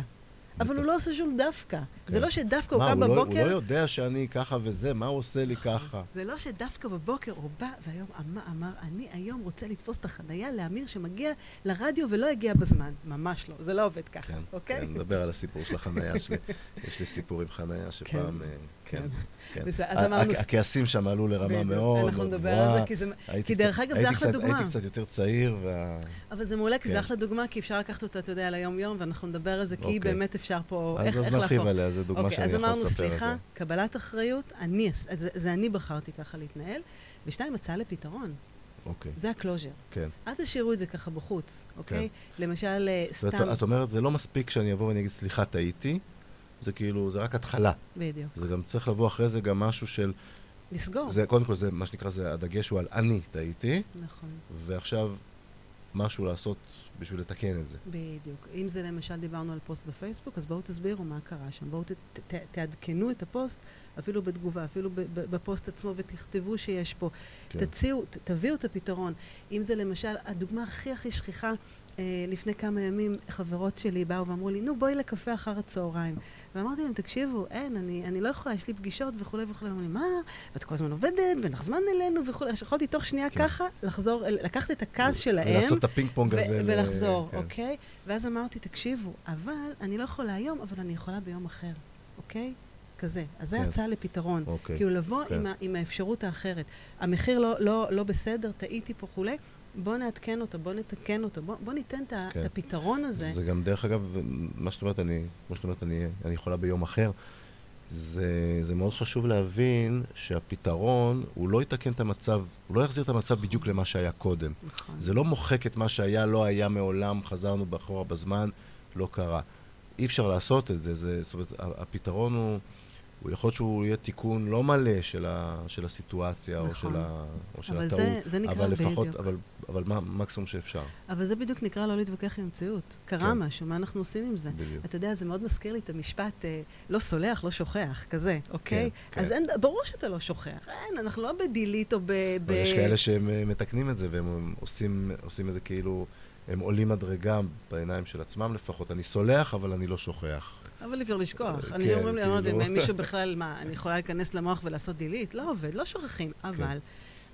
אבל הוא לא עושה שום דווקא. זה לא שדווקא הוא קם הוא לא- הוא בבוקר... לא יודע שאני ככה וזה, מה הוא עושה לי ככה? זה לא שדווקא בבוקר הוא בא והיום אמר, אני היום רוצה לתפוס את החנייה לאמיר שמגיע לרדיו ולא הגיע בזמן. ממש לא, זה לא עובד ככה, כן, אוקיי? כן, נדבר על הסיפור של החנייה שלי. יש לי סיפור עם חנייה שפעם, אה, כן, כן. כן. אז אמרנו- הכעסים שם עלו לרמה מאוד אנחנו נדבר על. זה, כי זה... כי דרך אגב, זה אחלה דוגמה. הייתי קצת יותר צעיר, וה... אבל זה מעולה, כי כן. זה אחלה דוגמה, כי אפשר לקחת אותה, אתה יודע, ליום-יום, ואנחנו נדבר על זה, כי אוקיי. באמת אפשר פה... אז איך אז איך נרחיב להפוך. עליה, זו דוגמה אוקיי, שאני אז יכול אמרנו, לספר על סליחה, זה. קבלת אחריות, זה אני בחרתי ככה להתנהל, ושתיים, הצעה לפתרון. אוקיי, זה ה closure. כן. אל תשאירו את זה ככה בחוץ, אוקיי? למשל, אה, סתם... אומרת, את אומרת, זה לא מספיק שאני אבוא ואני אגיד, סליחה, טעיתי. זה כאילו, זה רק התחלה. בדיוק. זה גם צריך לבוא אחרי זה גם משהו של... לסגור. זה, קודם כל, זה, מה שנקרא, זה, הדגש הוא על אני טעיתי, נכון, ועכשיו משהו לעשות בשביל לתקן את זה. בדיוק. אם זה למשל דיברנו על פוסט בפייסבוק, אז בואו תסבירו מה קרה שם. בואו ת, ת, תעדכנו את הפוסט, אפילו בתגובה, אפילו ב, ב, בפוסט עצמו, ותכתבו שיש פה. כן. תציעו, ת, תביאו את הפתרון. אם זה למשל, הדוגמה הכי הכי שכיחה, אה, לפני כמה ימים חברות שלי באו ואמרו לי, נו בואי לקפה אחר הצהריים. ואמרתי להם, תקשיבו, אין, אני, אני לא יכולה, יש לי פגישות וכולי וכולי. אמרו לי, מה? ואת כל הזמן עובדת, ואין לך זמן אלינו וכולי. אז יכולתי תוך שנייה כן. ככה לחזור, לקחת את הכעס שלהם. ולעשות את הפינג פונג הזה. ולחזור, כן. אוקיי? ואז אמרתי, תקשיבו, אבל אני לא יכולה היום, אבל אני יכולה ביום אחר, אוקיי? כזה. אז זו כן. הצעה לפתרון. אוקיי. כאילו לבוא כן. עם, ה- עם האפשרות האחרת. המחיר לא, לא, לא בסדר, טעיתי פה כולי, בוא נעדכן אותו, בוא נתקן אותו, בוא, בוא ניתן את, כן. הפתרון הזה. זה גם, דרך אגב, מה שאת אומרת, אני, כמו שאת אומרת, אני, אני יכולה ביום אחר. זה, זה מאוד חשוב להבין שהפתרון, הוא לא יתקן את המצב, הוא לא יחזיר את המצב בדיוק למה שהיה קודם. נכון. זה לא מוחק את מה שהיה, לא היה מעולם, חזרנו באחורה בזמן, לא קרה. אי אפשר לעשות את זה, זה זאת אומרת, הפתרון הוא, הוא יכול להיות שהוא יהיה תיקון לא מלא של, ה, של הסיטואציה או נכון. של, ה, או של אבל הטעות, זה, זה נקרא אבל לפחות, בדיוק. אבל, אבל מה, מקסימום שאפשר, אבל זה בדיוק נקרא לא להתווכח עם המציאות. קרה כן. משהו, מה אנחנו עושים עם זה? בדיוק. אתה יודע, זה מאוד מזכיר לי את המשפט, אה, לא סולח, לא שוכח, כזה, אוקיי? כן, אז כן. אין, ברור שאתה לא שוכח. אין, אנחנו לא בדילית או ב... ב... יש כאלה שהם אה, מתקנים את זה, והם עושים, עושים את זה כאילו, הם עולים מדרגה בעיניים של עצמם לפחות. אני סולח, אבל אני לא שוכח. אבל אפשר לשכוח. כן, אני אומרים לי, אמרתי, כאילו. אם מישהו בכלל, מה, אני יכולה להיכנס למוח ולעשות דילית? לא עובד, לא שוכחים. כן. אבל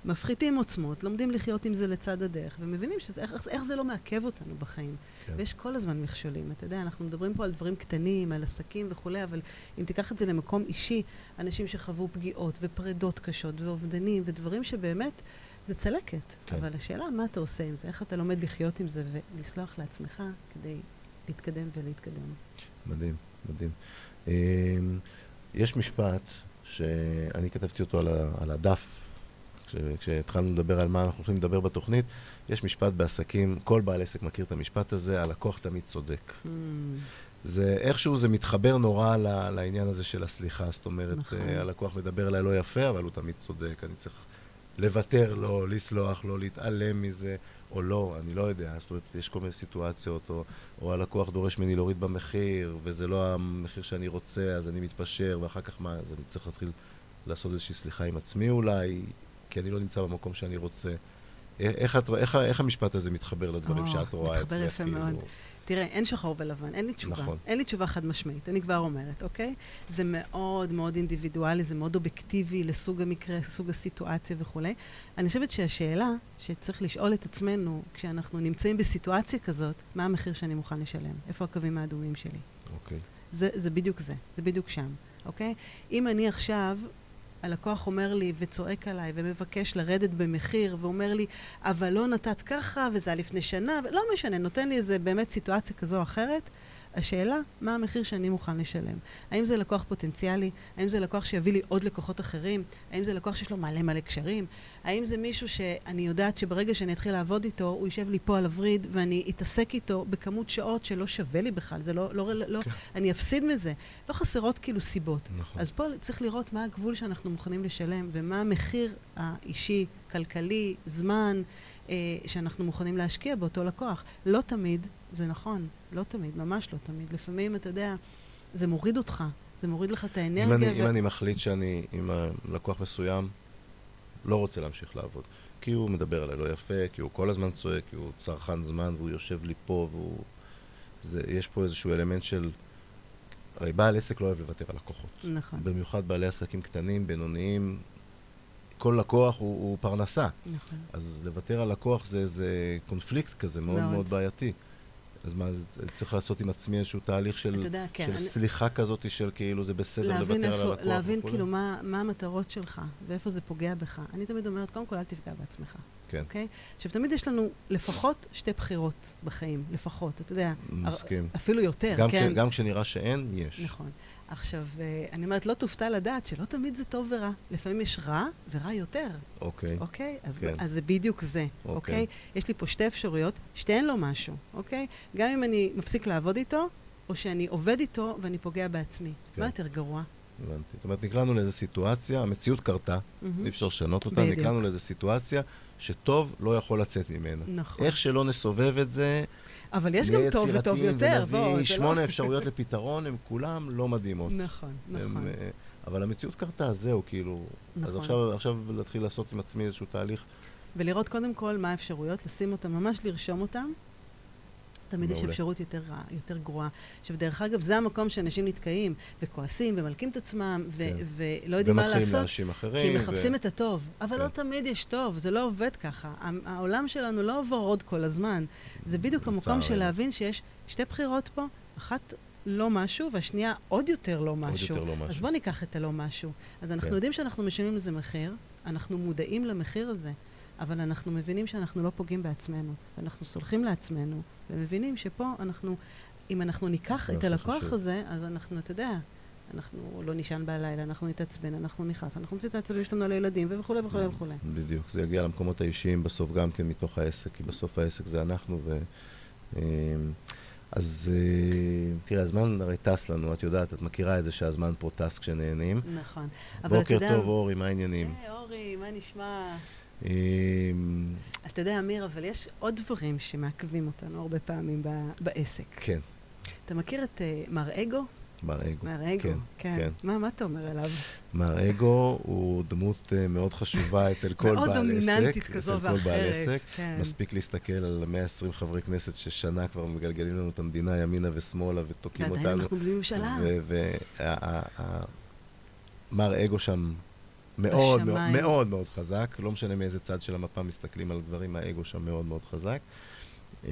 מפחיתים עוצמות, לומדים לחיות עם זה לצד הדרך, ומבינים שזה, איך, איך זה לא מעכב אותנו בחיים. כן. ויש כל הזמן מכשולים. אתה יודע, אנחנו מדברים פה על דברים קטנים, על עסקים וכולי, אבל אם תיקח את זה למקום אישי, אנשים שחוו פגיעות ופרידות קשות ואובדנים ודברים שבאמת, זה צלקת. כן. אבל השאלה, מה אתה עושה עם זה? איך אתה לומד לחיות עם זה ולסלוח לעצמך כדי להתקדם ולהתקדם? מדהים, מדהים. אמ, יש משפט שאני כתבתי אותו על, ה, על הדף, כש, כשהתחלנו לדבר על מה אנחנו הולכים לדבר בתוכנית, יש משפט בעסקים, כל בעל עסק מכיר את המשפט הזה, הלקוח תמיד צודק. Mm, זה איכשהו זה מתחבר נורא ל, לעניין הזה של הסליחה, זאת אומרת, נכון. נכון. הלקוח מדבר אליי לא יפה, אבל הוא תמיד צודק, אני צריך לוותר לו, לסלוח לו, להתעלם מזה, או לא, אני לא יודע, זאת אומרת, יש כל מיני סיטואציות, או, או הלקוח דורש ממני להוריד במחיר, וזה לא המחיר שאני רוצה, אז אני מתפשר, ואחר כך מה, אז אני צריך להתחיל לעשות איזושהי סליחה עם עצמי אולי, כי אני לא נמצא במקום שאני רוצה. איך, את, איך, איך המשפט הזה מתחבר לדברים או, שאת רואה אצלך? מתחבר יפה כאילו? מאוד. תראה, אין שחור ולבן, אין לי תשובה. נכון. אין לי תשובה חד משמעית, אני כבר אומרת, אוקיי? זה מאוד מאוד אינדיבידואלי, זה מאוד אובייקטיבי לסוג המקרה, סוג הסיטואציה וכולי. אני חושבת שהשאלה שצריך לשאול את עצמנו, כשאנחנו נמצאים בסיטואציה כזאת, מה המחיר שאני מוכן לשלם? איפה הקווים האדומים שלי? אוקיי. זה, זה בדיוק זה, זה בדיוק שם, אוקיי? אם אני עכשיו, הלקוח אומר לי וצועק עליי ומבקש לרדת במחיר ואומר לי, אבל לא נתת ככה וזה היה לפני שנה, לא משנה, נותן לי איזה באמת סיטואציה כזו או אחרת, השאלה, מה המחיר שאני מוכן לשלם? האם זה לקוח פוטנציאלי? האם זה לקוח שיביא לי עוד לקוחות אחרים? האם זה לקוח שיש לו מלא מלא קשרים? האם זה מישהו שאני יודעת שברגע שאני אתחיל לעבוד איתו, הוא יישב לי פה על הווריד ואני אתעסק איתו בכמות שעות שלא שווה לי בכלל, זה לא, לא, לא, כן. אני אפסיד מזה. לא חסרות כאילו סיבות. נכון. אז פה צריך לראות מה הגבול שאנחנו מוכנים לשלם ומה המחיר האישי, כלכלי, זמן, אה, שאנחנו מוכנים להשקיע באותו לקוח. לא תמיד, זה נכון, לא תמיד, ממש לא תמיד. לפעמים, אתה יודע, זה מוריד אותך, זה מוריד לך את האנרגיה. אם אני, ו- אם אני מחליט שאני עם לקוח מסוים לא רוצה להמשיך לעבוד, כי הוא מדבר עליי לא יפה, כי הוא כל הזמן צועק, כי הוא צרכן זמן והוא יושב לי פה והוא... זה, יש פה איזשהו אלמנט של... הרי בעל עסק לא אוהב לוותר על לקוחות. נכון, במיוחד בעלי עסקים קטנים, בינוניים, כל לקוח הוא, הוא פרנסה. נכון. אז לוותר על לקוח זה איזה קונפליקט כזה מאוד מאוד, מאוד. בעייתי. אז מה, אז צריך לעשות עם עצמי איזשהו תהליך של, יודע, כן. של אני- סליחה כזאת של כאילו זה בסדר לוותר על איפה, הלקוח להבין וכולי? כאילו מה, מה המטרות שלך ואיפה זה פוגע בך. אני תמיד אומרת, קודם כל אל תפגע בעצמך, כן, אוקיי? עכשיו, תמיד יש לנו לפחות שתי בחירות בחיים, לפחות, אתה יודע. מסכים. אפילו יותר, גם, כן? כש, גם כשנראה שאין, יש. נכון. עכשיו, אה, אני אומרת, לא תופתע לדעת שלא תמיד זה טוב ורע. לפעמים יש רע ורע יותר, אוקיי. אוקיי? אז, כן. אז זה בדיוק זה, אוקיי. אוקיי? יש לי פה שתי אפשרויות, שתיהן לו משהו, אוקיי? גם אם אני מפסיק לעבוד איתו, או שאני עובד איתו ואני פוגע בעצמי. כן. מה יותר גרוע? הבנתי. זאת אומרת, נקלענו לאיזו סיטואציה, המציאות קרתה, מהמם. אי אפשר לשנות אותה, בדיוק. נקלענו לאיזו סיטואציה שטוב לא יכול לצאת ממנה. נכון. איך שלא נסובב את זה, אבל יש גם טוב וטוב יותר, ונביא זה שמונה לא... אפשרויות לפתרון, הן כולן לא מדהימות. נכון, נכון. אה, אבל המציאות קרתה, זהו, כאילו. אז נכון. עכשיו, עכשיו להתחיל לעשות עם עצמי איזשהו תהליך. ולראות קודם כל מה האפשרויות, לשים אותן, ממש לרשום אותן. תמיד יש מעולה. אפשרות יותר יותר גרועה. עכשיו, דרך אגב, זה המקום שאנשים נתקעים, וכועסים, ומלקים את עצמם, ו- כן. ולא יודעים מה ומתחילים לעשות. לאנשים אחרים. כי הם מחפשים את הטוב, אבל כן. לא תמיד יש טוב, זה לא עובד ככה. העולם שלנו לא ורוד כל הזמן. זה בדיוק המקום של. להבין שיש שתי בחירות פה, אחת לא משהו, והשנייה עוד יותר לא משהו. יותר לא משהו. אז בואו ניקח את הלא משהו. אז אנחנו כן. יודעים שאנחנו משלמים לזה מחיר, אנחנו מודעים למחיר הזה, אבל אנחנו מבינים שאנחנו לא פוגעים בעצמנו, ואנחנו סולחים לעצמנו, ומבינים שפה אנחנו, אם אנחנו ניקח את הלקוח חשוב. הזה, אז אנחנו, אתה יודע, אנחנו לא נישן בלילה, אנחנו נתעצבן, אנחנו נכעס, אנחנו נוציא את העצבים שלנו על הילדים, וכולי וכולי וכולי. בדיוק, זה יגיע למקומות האישיים בסוף גם כן מתוך העסק, כי בסוף העסק זה אנחנו ו... אה, אז אה, תראה, הזמן הרי טס לנו, את יודעת, את מכירה את זה שהזמן פה טס כשנהנים. נכון. בוקר. טוב, אורי, מה העניינים? היי, אורי, מה נשמע? אה, אתה יודע, אמיר, אבל יש עוד דברים שמעכבים אותנו הרבה פעמים בעסק. כן, אתה מכיר את uh, מר אגו? מר אגו. מר אגו, כן, כן. כן. מה, מה אתה אומר עליו? מר אגו הוא דמות אה, מאוד חשובה אצל כל בעל עסק. מאוד דומיננטית כזו אצל כל בעל ואחרת. עסק. כן. מספיק להסתכל על 120 חברי כנסת ששנה כבר מגלגלים לנו את המדינה ימינה ושמאלה ותוקעים ועדיין אותנו. אנחנו בלי ממשלה. ומר אגו שם מאוד מאוד. מאוד מאוד חזק, לא משנה מאיזה צד של המפה מסתכלים על דברים, האגו שם מאוד מאוד חזק. אמ,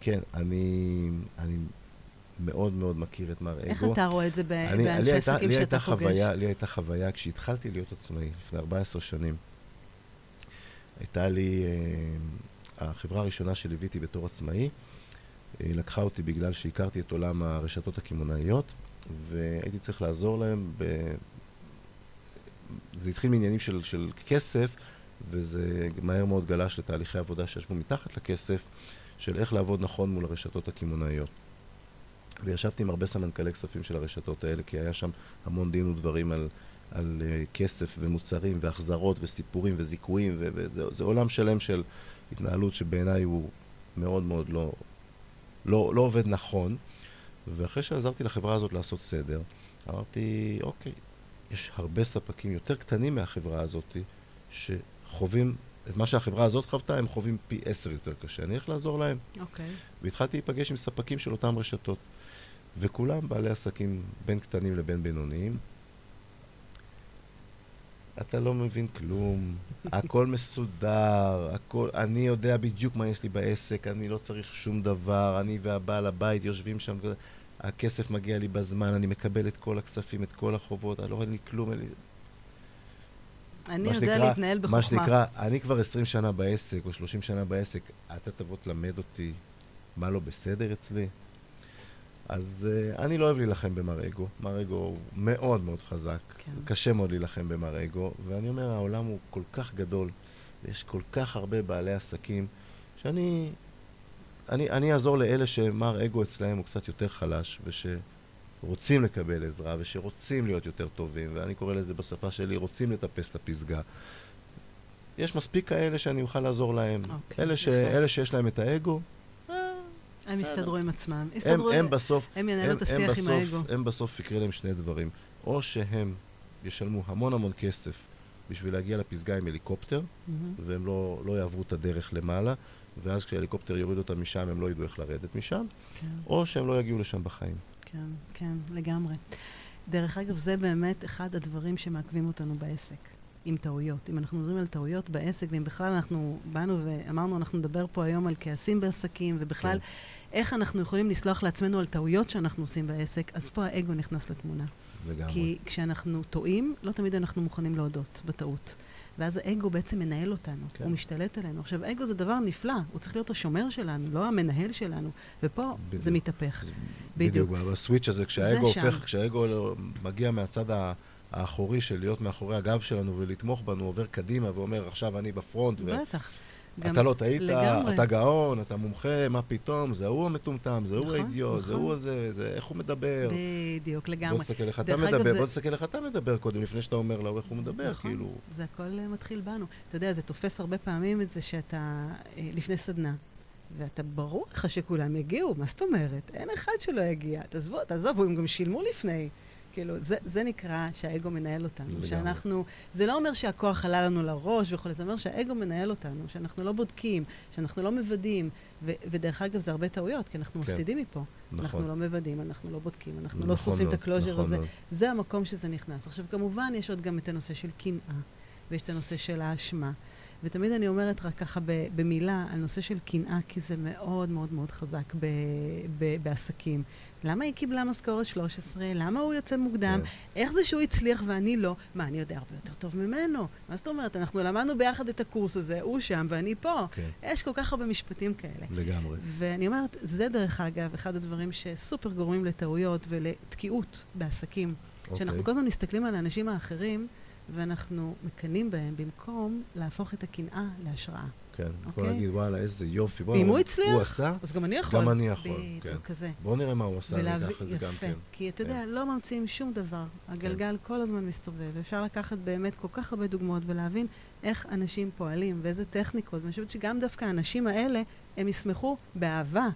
כן, אני, אני מאוד מאוד מכיר את מר אגו. איך אתה רואה את זה אני- לי באנשי עסקים לי שאתה הייתה פוגש? חוויה, לי הייתה חוויה, כשהתחלתי להיות עצמאי, לפני 14 שנים, הייתה לי, אה, החברה הראשונה שליוויתי בתור עצמאי, אה, לקחה אותי בגלל שהכרתי את עולם הרשתות הקמעונאיות, והייתי צריך לעזור להם ב... זה התחיל מעניינים של, של כסף, וזה מהר מאוד גלש לתהליכי עבודה שישבו מתחת לכסף, של איך לעבוד נכון מול הרשתות הקמעונאיות. וישבתי עם הרבה סמנכ"לי כספים של הרשתות האלה, כי היה שם המון דין ודברים על, על uh, כסף ומוצרים והחזרות וסיפורים וזיכויים, וזה זה עולם שלם של התנהלות שבעיניי הוא מאוד מאוד לא, לא, לא עובד נכון. ואחרי שעזרתי לחברה הזאת לעשות סדר, אמרתי, אוקיי, יש הרבה ספקים יותר קטנים מהחברה הזאת שחווים את מה שהחברה הזאת חוותה, הם חווים פי עשר יותר קשה. אני הולך לעזור להם. אוקיי. והתחלתי להיפגש עם ספקים של אותן רשתות. וכולם בעלי עסקים בין קטנים לבין בינוניים. אתה לא מבין כלום, הכל מסודר, הכל, אני יודע בדיוק מה יש לי בעסק, אני לא צריך שום דבר, אני והבעל הבית יושבים שם, הכסף מגיע לי בזמן, אני מקבל את כל הכספים, את כל החובות, אני לא רואה לי כלום. אני מה יודע שנקרא- להתנהל בחוכמה. מה שנקרא, אני כבר 20 שנה בעסק, או 30 שנה בעסק, אתה תבוא תלמד אותי מה לא בסדר אצלי? אז uh, אני לא אוהב להילחם במר אגו. מר אגו הוא מאוד מאוד חזק. כן. קשה מאוד להילחם במר אגו, ואני אומר, העולם הוא כל כך גדול, ויש כל כך הרבה בעלי עסקים, שאני אני, אני אעזור לאלה שמר אגו אצלהם הוא קצת יותר חלש, ושרוצים לקבל עזרה, ושרוצים להיות יותר טובים, ואני קורא לזה בשפה שלי, רוצים לטפס לפסגה. יש מספיק כאלה שאני אוכל לעזור להם. אוקיי, אלה, ש... אלה שיש להם את האגו, הם בסדר. יסתדרו עם עצמם. הם, יסתדרו... הם בסוף, הם ינהלו את הם, הם, השיח עם האגו. הם בסוף יקרה להם שני דברים. או שהם ישלמו המון המון כסף בשביל להגיע לפסגה עם הליקופטר, מהמם. והם לא, לא יעברו את הדרך למעלה, ואז כשההליקופטר יוריד אותם משם, הם לא ידעו איך לרדת משם, כן. או שהם לא יגיעו לשם בחיים. כן, כן, לגמרי. דרך אגב, זה באמת אחד הדברים שמעכבים אותנו בעסק, עם טעויות. אם אנחנו מדברים על טעויות בעסק, ואם בכלל אנחנו באנו ואמרנו, אנחנו נדבר פה היום על כעסים בעסקים, ובכלל, כן. איך אנחנו יכולים לסלוח לעצמנו על טעויות שאנחנו עושים בעסק, אז פה האגו נכנס לתמונה. לגמרי. כי כשאנחנו טועים, לא תמיד אנחנו מוכנים להודות בטעות. ואז האגו בעצם מנהל אותנו, כן. הוא משתלט עלינו. עכשיו, אגו זה דבר נפלא, הוא צריך להיות השומר שלנו, לא המנהל שלנו. ופה בדיוק. זה מתהפך. אז בדיוק. בדיוק, בסוויץ' הזה, כשהאגו. הופך, כשהאגו מגיע מהצד ה- האחורי של להיות מאחורי הגב שלנו ולתמוך בנו, עובר קדימה ואומר, עכשיו אני בפרונט, בטח. גם- ואתה לא טעית, לגמרי. אתה גאון, אתה מומחה, מה פתאום, זה הוא המטומטם, זה הוא נכון, האידיוט, זה נכון. הוא הזה, זה איך הוא מדבר. בדיוק, בוא לגמרי. תסתכל איך אתה מדבר, זה- בוא תסתכל איך אתה מדבר קודם, לפני שאתה אומר לו איך הוא מדבר, נכון, כאילו... זה הכל אה, מתחיל בנו. אתה יודע, זה תופס הרבה פעמים את זה שאתה אה, לפני סדנה, ואתה ברור לך שכולם יגיעו, מה זאת אומרת? אין אחד שלא יגיע. תעזבו, תעזבו, הם גם שילמו לפני. כאילו, זה, זה נקרא שהאגו מנהל אותנו. לגמרי. שאנחנו, זה לא אומר שהכוח עלה לנו לראש וכולי, זה אומר שהאגו מנהל אותנו, שאנחנו לא בודקים, שאנחנו לא מוודאים. ו- ודרך אגב, זה הרבה טעויות, כי אנחנו כן. מפסידים מפה. אנחנו נכון. לא מוודאים, אנחנו לא בודקים, אנחנו לא נכון עושים את מאוד, הקלוז'ר נכון הזה. מאוד. זה המקום שזה נכנס. עכשיו, כמובן, יש עוד גם את הנושא של קנאה, ויש את הנושא של האשמה. ותמיד אני אומרת רק ככה במילה על נושא של קנאה, כי זה מאוד מאוד מאוד חזק ב- ב- בעסקים. למה היא קיבלה משכורת 13? למה הוא יוצא מוקדם? כן. איך זה שהוא הצליח ואני לא? מה, אני יודע הרבה יותר טוב ממנו? מה זאת אומרת? אנחנו למדנו ביחד את הקורס הזה, הוא שם ואני פה. כן, יש כל כך הרבה משפטים כאלה. לגמרי. ואני אומרת, זה דרך אגב אחד הדברים שסופר גורמים לטעויות ולתקיעות בעסקים. שאנחנו אוקיי. כל הזמן מסתכלים על האנשים האחרים, ואנחנו מקנאים בהם במקום להפוך את הקנאה להשראה. כן, יכול אוקיי? להגיד, וואלה, איזה יופי. אם הוא הצליח, הוא עשה, אז גם אני יכול. גם אני יכול, בדיוק, כן. כזה. בוא נראה מה הוא עשה, ולהביא- ניקח את זה גם. כן. כי אתה יודע, כן. לא ממציאים שום דבר. הגלגל כל הזמן מסתובב. אפשר לקחת באמת כל כך הרבה דוגמאות ולהבין איך אנשים פועלים ואיזה טכניקות. ואני חושבת שגם דווקא האנשים האלה, הם ישמחו באהבה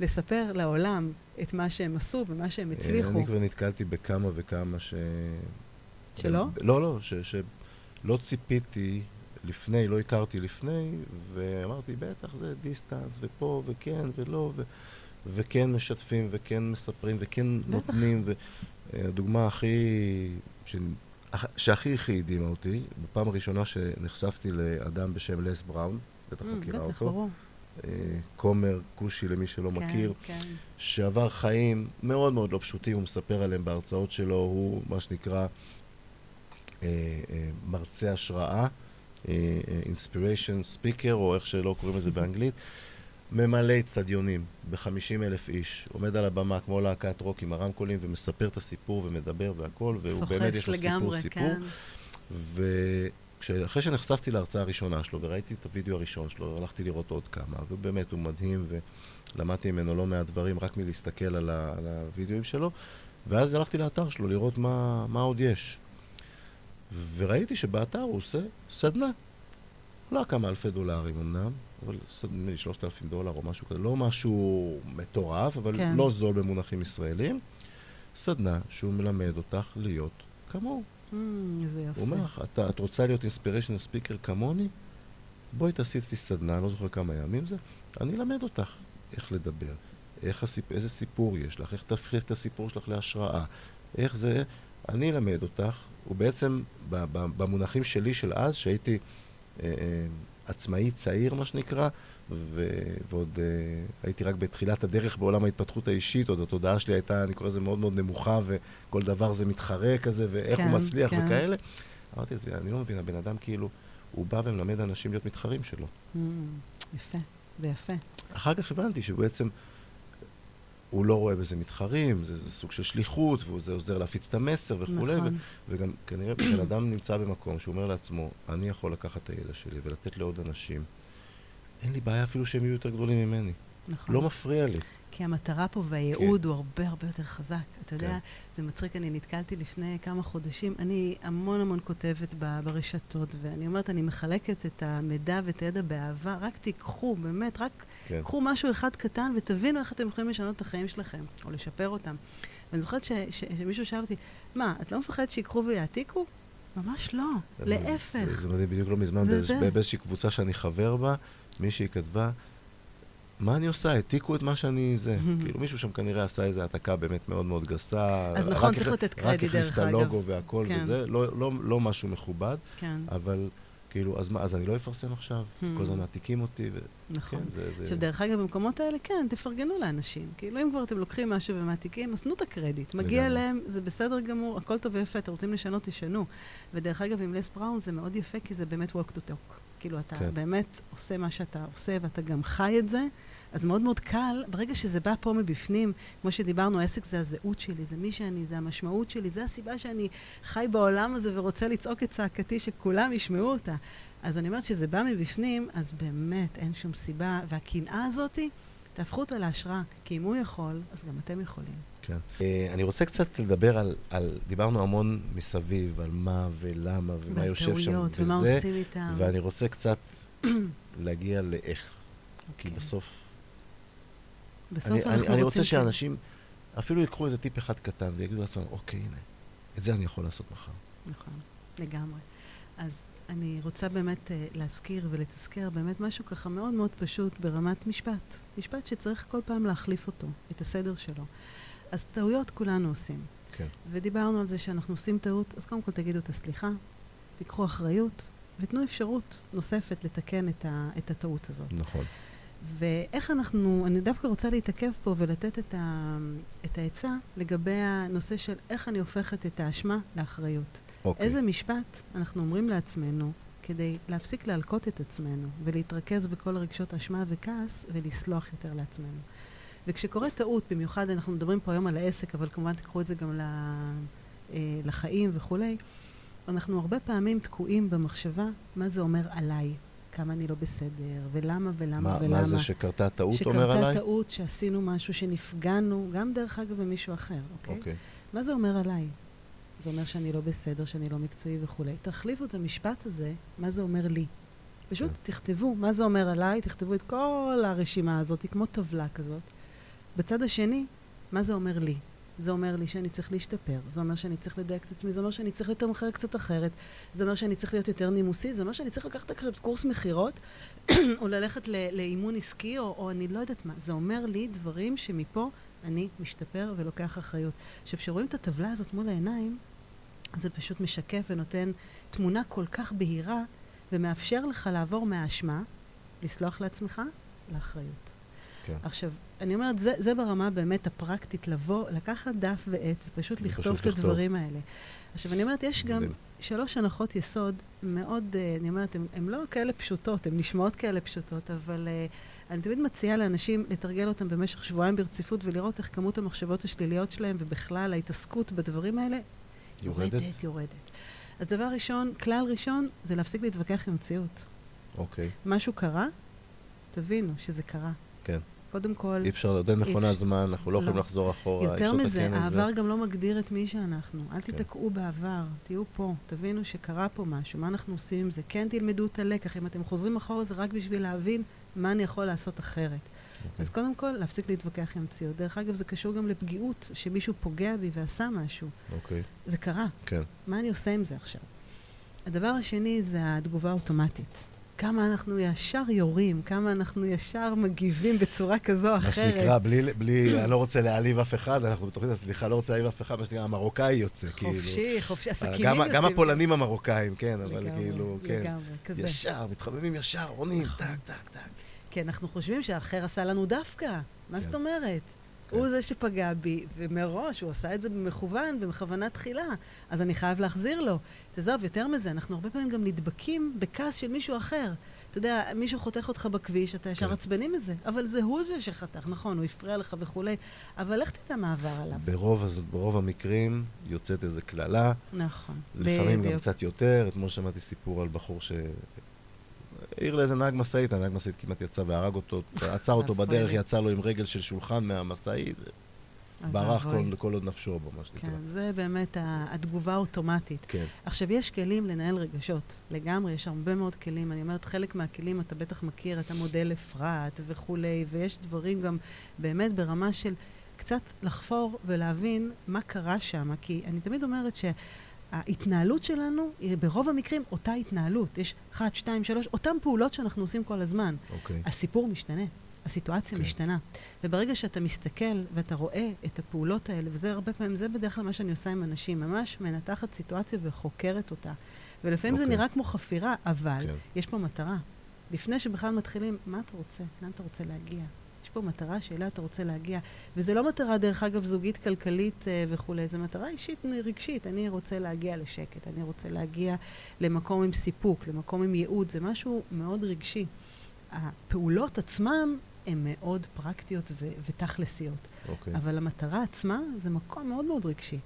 לספר לעולם את מה שהם עשו ומה שהם אה, הצליחו. אני כבר נתקלתי בכמה וכמה ש... שלא? לא, לא, ש- שלא ציפיתי לפני, לא הכרתי לפני, ואמרתי, בטח זה דיסטנס, ופה, וכן, ולא, ו... וכן משתפים, וכן מספרים, וכן בטח. נותנים, והדוגמה הכי... ש... שהכי הכי הדהימה אותי, בפעם הראשונה שנחשפתי לאדם בשם לס בראון, בטח Mm, מכירה בטח, אותו, ברור. אה, כומר כושי למי שלא מכיר, כן, כן. שעבר חיים מאוד מאוד לא פשוטים, הוא מספר עליהם בהרצאות שלו, הוא מה שנקרא אה, אה, מרצה השראה, אה, אינספיריישן ספיקר, או איך שלא קוראים לזה באנגלית, ממלא אצטדיונים ב-50 אלף איש, עומד על הבמה כמו להקת רוק עם הרמקולים ומספר את הסיפור ומדבר והכל, והוא באמת יש לו סיפור סיפור. כן. ואחרי שנחשפתי להרצאה הראשונה שלו וראיתי את הוידאו הראשון שלו, הלכתי לראות עוד כמה, ובאמת הוא מדהים, ולמדתי ממנו לא מעט דברים רק מלהסתכל על, ה- על הוידאוים שלו, ואז הלכתי לאתר שלו לראות מה, מה עוד יש. וראיתי שבאתר הוא עושה סדנה. לא כמה אלפי דולרים אמנם, אבל נדמה לי 3,000 דולר או משהו כזה, לא משהו מטורף, אבל כן. לא זול במונחים ישראלים. סדנה שהוא מלמד אותך להיות כמוהו. Mm, איזה יפה. הוא אומר לך, "אתה- את רוצה להיות אינספיריישנל ספיקר כמוני? בואי תעשי אצלי סדנה, לא זוכר כמה ימים זה, אני אלמד אותך איך לדבר, איך הסיפ... איזה סיפור יש לך, איך תהפכי את הסיפור שלך להשראה, איך זה, אני אלמד אותך, ובעצם במונחים שלי של אז, שהייתי אה, אה, עצמאי צעיר, מה שנקרא, ו... ועוד אה, הייתי רק בתחילת הדרך בעולם ההתפתחות האישית, עוד התודעה שלי הייתה, אני קורא לזה מאוד מאוד נמוכה, וכל דבר זה מתחרה כזה, ואיך כן, הוא מצליח כן. וכאלה. אמרתי, אני לא מבין, הבן אדם כאילו, הוא בא ומלמד אנשים להיות מתחרים שלו. Mm, יפה, זה יפה. אחר כך הבנתי שהוא בעצם, הוא לא רואה בזה מתחרים, זה, זה סוג של שליחות, וזה עוזר להפיץ את המסר וכולי, נכון. ו, וגם כנראה בן אדם נמצא במקום שהוא אומר לעצמו, אני יכול לקחת את הידע שלי ולתת לעוד אנשים. אין לי בעיה אפילו שהם יהיו יותר גדולים ממני. נכון. לא מפריע לי. כי המטרה פה והייעוד כן. הוא הרבה הרבה יותר חזק. אתה יודע, כן. זה מצחיק, אני נתקלתי לפני כמה חודשים, אני המון המון כותבת ברשתות, ואני אומרת, אני מחלקת את המידע ואת הידע באהבה, רק תיקחו, באמת, רק כן. קחו משהו אחד קטן ותבינו איך אתם יכולים לשנות את החיים שלכם, או לשפר אותם. ואני זוכרת שמישהו שאל אותי, מה, את לא מפחדת שיקחו ויעתיקו? ממש לא, להפך. זה, זה מדהים, בדיוק לא מזמן, באיזושהי קבוצה שאני חבר בה, מישהי כתבה, מה אני עושה? העתיקו את מה שאני זה. כאילו מישהו שם כנראה עשה איזו העתקה באמת מאוד מאוד גסה. אז נכון, צריך לתת קרדיט דרך אגב. רק החליף את הלוגו והכל כן. וזה, לא, לא, לא משהו מכובד, כן. אבל כאילו, אז מה, אז אני לא אפרסם עכשיו? כל הזמן מעתיקים אותי. ו... נכון. כן, זה, זה... עכשיו, דרך אגב, במקומות האלה, כן, תפרגנו לאנשים. כאילו, אם כבר אתם לוקחים משהו ומעתיקים, אז תנו את הקרדיט. מגיע להם, זה בסדר גמור, הכל טוב ויפה, אתם רוצים לשנות, תשנו. ודרך אגב, עם לס בראון זה מאוד יפה, כי זה באמת walk to talk. כאילו, אתה כן. באמת עושה מה שאתה עושה, ואתה גם חי את זה. אז מאוד מאוד קל, ברגע שזה בא פה מבפנים, כמו שדיברנו, העסק זה הזהות שלי, זה מי שאני, זה המשמעות שלי, זה הסיבה שאני חי בעולם הזה ורוצה לצעוק את צעקתי, שכולם ישמעו אותה. אז אני אומרת שזה בא מבפנים, אז באמת אין שום סיבה, והקנאה הזאתי, תהפכו אותה להשראה, כי אם הוא יכול, אז גם אתם יכולים. כן. Uh, אני רוצה קצת לדבר על, על, דיברנו המון מסביב, על מה ולמה ומה יושב שם, וזה, ומה עושים איתם. ואני רוצה קצת להגיע לאיך. Okay. כי אוקיי. בסוף... בסוף אני, אנחנו אני, אני רוצה שאנשים אפילו יקחו איזה טיפ אחד קטן ויגידו לעצמם, אוקיי, הנה, את זה אני יכול לעשות מחר. נכון, לגמרי. אז אני רוצה באמת uh, להזכיר ולתזכר באמת משהו ככה מאוד מאוד פשוט ברמת משפט. משפט שצריך כל פעם להחליף אותו, את הסדר שלו. אז טעויות כולנו עושים. כן. ודיברנו על זה שאנחנו עושים טעות, אז קודם כל תגידו את הסליחה, תיקחו אחריות, ותנו אפשרות נוספת לתקן את, ה, את הטעות הזאת. נכון. ואיך אנחנו, אני דווקא רוצה להתעכב פה ולתת את, ה, את העצה לגבי הנושא של איך אני הופכת את האשמה לאחריות. אוקיי. איזה משפט אנחנו אומרים לעצמנו כדי להפסיק להלקות את עצמנו ולהתרכז בכל רגשות אשמה וכעס ולסלוח יותר לעצמנו. וכשקורה טעות, במיוחד אנחנו מדברים פה היום על העסק, אבל כמובן תקחו את זה גם אה, לחיים וכולי, אנחנו הרבה פעמים תקועים במחשבה מה זה אומר עליי, כמה אני לא בסדר, ולמה ולמה מה, ולמה. מה זה שקרתה טעות אומר עליי? שקרתה טעות, שעשינו משהו, שנפגענו, גם דרך אגב במישהו אחר, אוקיי? אוקיי. מה זה אומר עליי? זה אומר שאני לא בסדר, שאני לא מקצועי וכולי. תחליפו את המשפט הזה, מה זה אומר לי. פשוט כן. תכתבו מה זה אומר עליי, תכתבו את כל הרשימה הזאת, כמו טבלה כזאת. בצד השני, מה זה אומר לי? זה אומר לי שאני צריך להשתפר, זה אומר שאני צריך לדייק את עצמי, זה אומר שאני צריך לתמחר קצת אחרת, זה אומר שאני צריך להיות יותר נימוסי, זה אומר שאני צריך לקחת עכשיו קורס מכירות, או ללכת לאימון עסקי, או, או אני לא יודעת מה. זה אומר לי דברים שמפה אני משתפר ולוקח אחריות. עכשיו, כשרואים את הטבלה הזאת מול העיניים, זה פשוט משקף ונותן תמונה כל כך בהירה, ומאפשר לך לעבור מהאשמה, לסלוח לעצמך, לאחריות. כן. עכשיו, אני אומרת, זה, זה ברמה באמת הפרקטית, לבוא, לקחת דף ועט ופשוט לכתוב את הדברים האלה. עכשיו, אני אומרת, יש גם שלוש הנחות יסוד מאוד, uh, אני אומרת, הן לא כאלה פשוטות, הן נשמעות כאלה פשוטות, אבל uh, אני תמיד מציעה לאנשים לתרגל אותן במשך שבועיים ברציפות ולראות איך כמות המחשבות השליליות שלהם ובכלל ההתעסקות בדברים האלה יורדת. יורדת, יורדת. אז דבר ראשון, כלל ראשון, זה להפסיק להתווכח עם המציאות. אוקיי. משהו קרה, תבינו שזה קרה. כן. קודם כל... אי אפשר לעודד מכונת זמן, אנחנו לא, לא יכולים לחזור אחורה. יותר מזה, העבר גם לא מגדיר את מי שאנחנו. אל כן. תיתקעו בעבר, תהיו פה, תבינו שקרה פה משהו, מה אנחנו עושים עם זה. כן תלמדו את הלקח, אם אתם חוזרים אחורה זה רק בשביל להבין מה אני יכול לעשות אחרת. Okay. אוקיי. אז קודם כל, להפסיק להתווכח עם המציאות. דרך אגב, זה קשור גם לפגיעות, שמישהו פוגע בי ועשה משהו. אוקיי. Okay. זה קרה. כן. מה אני עושה עם זה עכשיו? הדבר השני זה התגובה האוטומטית. כמה אנחנו ישר יורים, כמה אנחנו ישר מגיבים בצורה כזו או אחרת. מה שנקרא, בלי, בלי, אני לא רוצה להעליב אף אחד, אנחנו בתוכנית הסליחה, לא רוצה להעליב אף אחד, מה שנקרא, המרוקאי יוצא, חופשי, כאילו. חופשי, חופשי, הסכינים גם, יוצאים. גם הפולנים המרוקאים, כן, אבל לגמרי, כאילו, כן. לגמרי, כזה. ישר, מתחממים ישר, עונים, נכון. טק, טק, טק. כי אנחנו חושבים שהאחר עשה לנו דווקא. מה זאת כן. אומרת? כן. הוא זה שפגע בי, ומראש הוא עשה את זה במכוון, בכוונה תחילה, אז אני חייב להחזיר לו. תעזוב, יותר מזה, אנחנו הרבה פעמים גם נדבקים בכעס של מישהו אחר. אתה יודע, מישהו חותך אותך בכביש, אתה ישר כן. עצבני מזה, אבל זה הוא זה שחתך, נכון, הוא הפריע לך וכולי, אבל לך תדע מה עבר עליו. ברוב, ברוב המקרים יוצאת איזו קללה, נכון. לפעמים גם. קצת יותר. אתמול שמעתי סיפור על בחור ש... העיר לאיזה נהג משאית, הנהג משאית כמעט יצא והרג אותו, עצר אותו בדרך. יצא לו עם רגל של שולחן מהמשאית, ברח. כל, כל עוד נפשו בו, מה שנקרא. כן, זה באמת התגובה האוטומטית. כן, עכשיו, יש כלים לנהל רגשות. לגמרי, יש הרבה מאוד כלים. אני אומרת, חלק מהכלים אתה בטח מכיר, אתה מודל אפרת וכולי, ויש דברים גם באמת ברמה של קצת לחפור ולהבין מה קרה שם. כי אני תמיד אומרת שההתנהלות שלנו היא ברוב המקרים אותה התנהלות. יש אחת, שתיים, שלוש, אותן פעולות שאנחנו עושים כל הזמן. אוקיי. הסיפור משתנה, הסיטואציה כן. משתנה. וברגע שאתה מסתכל ואתה רואה את הפעולות האלה, וזה הרבה פעמים, זה בדרך כלל מה שאני עושה עם אנשים, ממש מנתחת סיטואציה וחוקרת אותה. ולפעמים זה אוקיי. נראה כמו חפירה, אבל כן. יש פה מטרה. לפני שבכלל מתחילים, מה אתה רוצה? לאן אתה רוצה להגיע? פה מטרה שאליה אתה רוצה להגיע. וזה לא מטרה, דרך אגב, זוגית, כלכלית אה, וכולי, זו מטרה אישית, רגשית. אני רוצה להגיע לשקט, אני רוצה להגיע למקום עם סיפוק, למקום עם ייעוד, זה משהו מאוד רגשי. הפעולות עצמן הן מאוד פרקטיות ו- ותכלסיות, אוקיי. אבל המטרה עצמה זה מקום מאוד מאוד רגשי.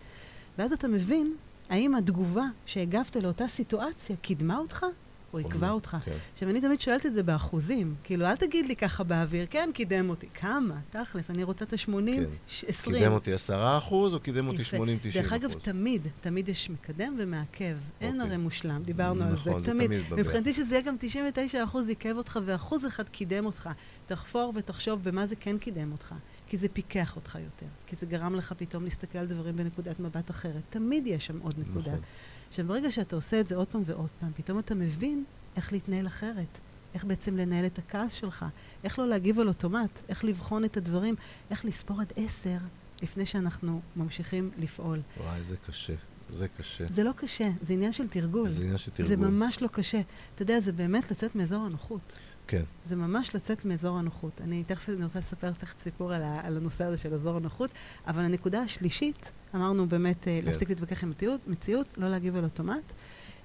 ואז אתה מבין האם התגובה שהגבת לאותה סיטואציה קידמה אותך או עיכבה אותך. כן. עכשיו, אני תמיד שואלת את זה באחוזים. כאילו, אל תגיד לי ככה באוויר, כן, קידם אותי. כמה? תכלס, אני רוצה את ה-80, כן. 20. קידם אותי 10 אחוז, או קידם אותי יפה. 80, 90 דרך אגב, אחוז? תמיד, תמיד יש מקדם ומעכב. אין אוקיי. הרי מושלם, דיברנו על זה. נכון, זה תמיד. תמיד. מבחינתי שזה יהיה גם 99 אחוז עיכב אותך ואחוז אחד קידם אותך. תחפור ותחשוב במה זה כן קידם אותך. כי זה פיקח אותך יותר. כי זה גרם לך פתאום להסתכל על דברים בנקודת מבט אחרת. תמיד יש שם עוד נקודה. נכון. עכשיו, ברגע שאתה עושה את זה עוד פעם ועוד פעם, פתאום אתה מבין איך להתנהל אחרת. איך בעצם לנהל את הכעס שלך, איך לא להגיב על אוטומט, איך לבחון את הדברים, איך לספור עד עשר לפני שאנחנו ממשיכים לפעול. וואי, זה קשה. זה קשה. זה לא קשה, זה עניין של תרגול. זה עניין של תרגול. זה ממש לא קשה. אתה יודע, זה באמת לצאת מאזור הנוחות. כן. זה ממש לצאת מאזור הנוחות. אני תכף, אני רוצה לספר תכף סיפור על, ה, על הנושא הזה של אזור הנוחות, אבל הנקודה השלישית, אמרנו באמת כן. כן. להפסיק להתווכח עם מציאות, מציאות, לא להגיב על אוטומט,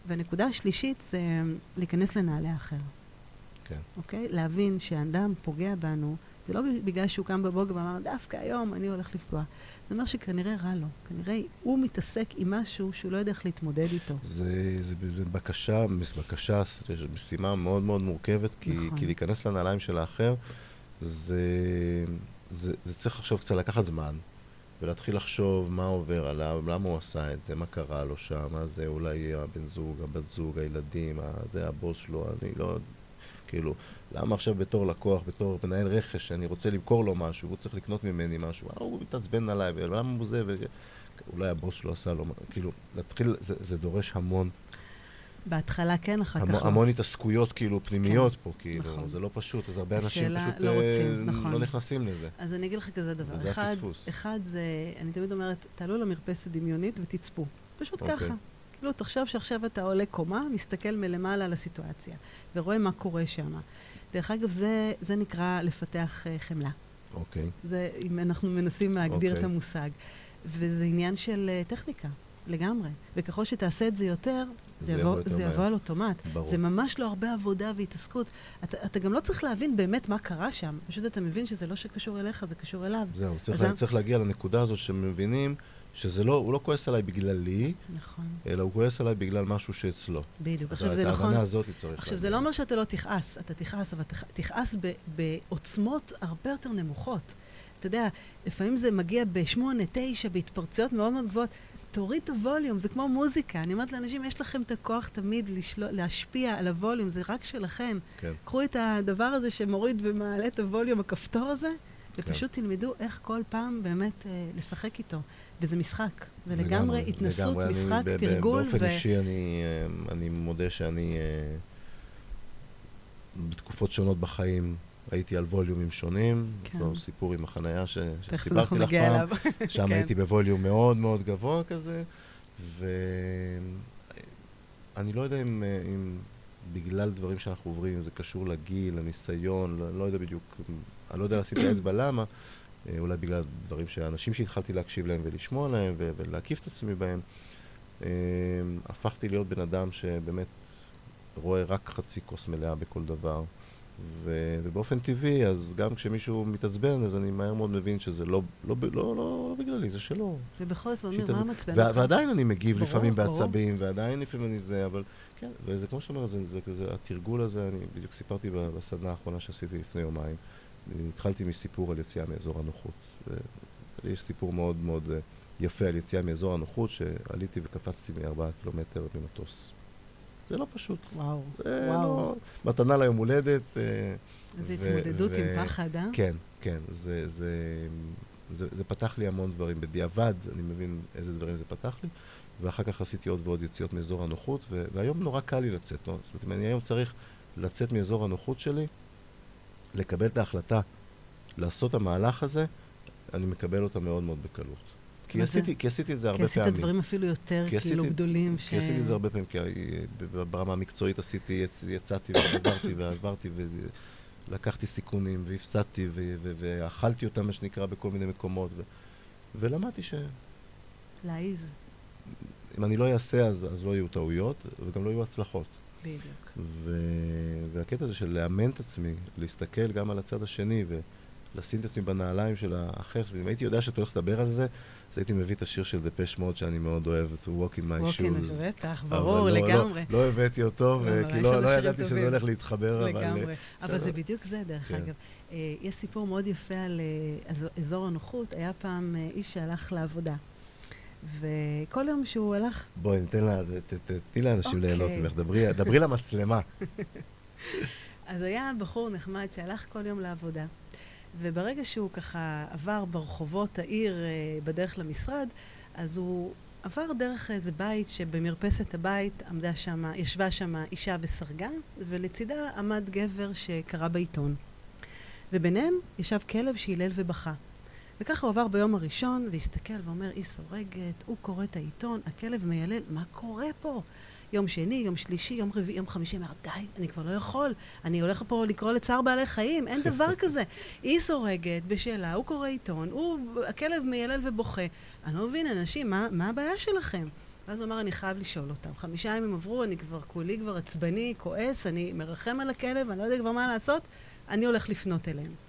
והנקודה השלישית זה להיכנס לנעלי האחר, כן. אוקיי? להבין שהאדם פוגע בנו, זה לא בגלל שהוא קם בבוקר ואמר, דווקא היום אני הולך לפגוע. זה אומר שכנראה רע לו, כנראה הוא מתעסק עם משהו שהוא לא יודע איך להתמודד איתו. זה, זה, זה בקשה, בקשה, משימה מאוד מאוד מורכבת, כי, נכון. כי להיכנס לנעליים של האחר, זה, זה, זה צריך עכשיו קצת לקחת זמן, ולהתחיל לחשוב מה עובר עליו, למה הוא עשה את זה, מה קרה לו שם, מה זה אולי הבן זוג, הבת זוג, הילדים, ה- זה הבוס שלו, אני לא... כאילו, למה עכשיו בתור לקוח, בתור מנהל רכש, שאני רוצה למכור לו משהו, הוא צריך לקנות ממני משהו, אה, הוא מתעצבן עליי, ולמה הוא זה, ו... אולי הבוס שלו עשה לו, כאילו, להתחיל, זה, זה דורש המון, בהתחלה כן, אחר המון, כך לא. המון התעסקויות כאילו פנימיות כן, פה, כאילו, נכון. זה לא פשוט, אז הרבה אנשים פשוט לא אה, רוצים, נכון. לא נכנסים לזה. אז אני אגיד לך כזה דבר. וזה אחד, הפספוס. אחד זה, אני תמיד אומרת, תעלו למרפסת דמיונית ותצפו. פשוט אוקיי. ככה. כאילו, תחשוב שעכשיו אתה עולה קומה, מסתכל מלמעלה על הסיטואציה, ורואה מה קורה שם. דרך אגב, זה, זה נקרא לפתח uh, חמלה. אוקיי, זה, אם אנחנו מנסים להגדיר אוקיי. את המושג. וזה עניין של uh, טכניקה, לגמרי. וככל שתעשה את זה יותר, זה זה יבוא זה. יבוא על אוטומט. ברור. זה ממש לא הרבה עבודה והתעסקות. אתה, אתה גם לא צריך להבין באמת מה קרה שם. פשוט אתה מבין שזה לא שקשור אליך, זה קשור אליו. זהו, צריך, אז לה, צריך להגיע לנקודה הזו שמבינים שזה לא, הוא לא כועס עליי בגללי, נכון, אלא הוא כועס עליי בגלל משהו שאצלו. בדיוק. אז עכשיו את זה נכון. ההבנה הזאת צריך עכשיו, זה לא אומר שאתה לא תכעס, אתה תכעס, אבל תכ- תכעס ב- בעוצמות הרבה יותר נמוכות. אתה יודע, לפעמים זה מגיע בשמונה, תשע, בהתפרצויות מאוד מאוד גבוהות. תוריד את הווליום, זה כמו מוזיקה. אני אומרת לאנשים, יש לכם את הכוח תמיד לשלו, להשפיע על הווליום, זה רק שלכם. כן, קחו את הדבר הזה שמוריד ומעלה את הווליום, הכפתור הזה. ופשוט תלמדו איך כל פעם באמת אה, לשחק איתו. וזה משחק. זה לגמרי, לגמרי התנסות, לגמרי. אני משחק, ב- תרגול, באופן ו... אישי אני, אה, אני מודה שאני... אה, בתקופות שונות בחיים הייתי על ווליומים שונים. כן. כבר סיפור עם החנייה ש... שסיפרתי לך פעם. שם כן. הייתי בווליום מאוד מאוד גבוה כזה, ואני לא יודע אם, אה, אם בגלל דברים שאנחנו עוברים, זה קשור לגיל, לניסיון, לא, לא יודע בדיוק, אני לא יודע לשים את האצבע למה, אה, אולי בגלל דברים שהאנשים שהתחלתי להקשיב להם ולשמוע להם ו- ולהקיף את עצמי בהם, אה, הפכתי להיות בן אדם שבאמת רואה רק חצי כוס מלאה בכל דבר. ו- ובאופן טבעי, אז גם כשמישהו מתעצבן, אז אני מהר מאוד מבין שזה לא, לא, לא, לא, לא בגללי, זה שלו. ובכל זאת. מה מעצבן אותך? ועדיין אני מגיב ברור, לפעמים ברור. בעצבים, ועדיין לפעמים אני זה, אבל כן, וזה כמו שאתה אומר, זה, זה, זה, התרגול הזה, אני בדיוק סיפרתי בסדנה האחרונה שעשיתי לפני יומיים. התחלתי מסיפור על יציאה מאזור הנוחות. ו- יש סיפור מאוד מאוד אה, יפה על יציאה מאזור הנוחות, שעליתי וקפצתי מארבעה קילומטר במטוס. זה לא פשוט. וואו, זה וואו. לא... מתנה ליום הולדת. אה, ו- התמודדות ו- עם פחד, אה? כן, כן, זה, זה, זה, זה פתח לי המון דברים. בדיעבד, אני מבין איזה דברים זה פתח לי, ואחר כך עשיתי עוד ועוד יציאות מאזור הנוחות, והיום נורא קל לי לצאת. לא? זאת אומרת, אם אני היום צריך לצאת מאזור הנוחות שלי, לקבל את ההחלטה לעשות את המהלך הזה, אני מקבל אותה מאוד מאוד בקלות. כי? עשיתי, כי עשיתי את זה כי הרבה עשית פעמים. דברים אפילו יותר כי כאילו גדולים, ש... כי עשיתי את זה הרבה פעמים, כי ברמה המקצועית עשיתי, יצ, יצאתי וחזרתי ועברתי ולקחתי סיכונים והפסדתי ואכלתי אותם, מה שנקרא, בכל מיני מקומות. ולמדתי שאם להעיז, אני לא אעשה, אז, אז לא יהיו טעויות וגם לא יהיו הצלחות. בדיוק. ו- והקטע הזה של לאמן את עצמי, להסתכל גם על הצד השני ולשים את עצמי בנעליים של האחר, אם הייתי יודע שאתה הולך לדבר על זה, אז הייתי מביא את השיר של דפש מוד שאני מאוד אוהב, To Walk in My Shoes. בטח, אבל ברור, לא- לא- לגמרי. לא הבאתי אותו, לא, אבל כי לא לא שירים ידעתי שזה טובים. הולך להתחבר, אבל... לגמרי. אבל בסדר. זה בדיוק זה, דרך כן. אגב. אה, יש סיפור מאוד יפה על אה, אזור- הנוחות. היה פעם אה, איש שהלך לעבודה. וכל יום שהוא הלך, בואי, ניתן לה, ת- ת- תני לאנשים אוקיי. ליהנות ממך, דברי דברי למצלמה. אז היה בחור נחמד שהלך כל יום לעבודה. וברגע שהוא ככה עבר ברחובות העיר אה, בדרך למשרד, אז הוא עבר דרך איזה בית שבמרפסת הבית עמדה שם, ישבה שם אישה וסרגה, ולצידה עמד גבר שקרא בעיתון. וביניהם ישב כלב שהילל ובכה. וככה הוא עבר ביום הראשון והסתכל ואומר, היא סורגת, הוא קורא את העיתון, הכלב מיילל, מה קורה פה? יום שני, יום שלישי, יום רביעי, יום חמישי, אמר, די, אני כבר לא יכול, אני הולך פה לקרוא לצער בעלי חיים, אין דבר כזה. היא סורגת בשאלה, הוא קורא עיתון, הוא, הכלב מיילל ובוכה. אני לא מבין, אנשים, מה, מה הבעיה שלכם? ואז הוא אמר, אני חייב לשאול אותם. חמישה ימים עברו, אני כבר, כולי כבר עצבני, כועס, אני מרחם על הכלב, אני לא יודע כבר מה לעשות, אני הולך לפנות אליהם.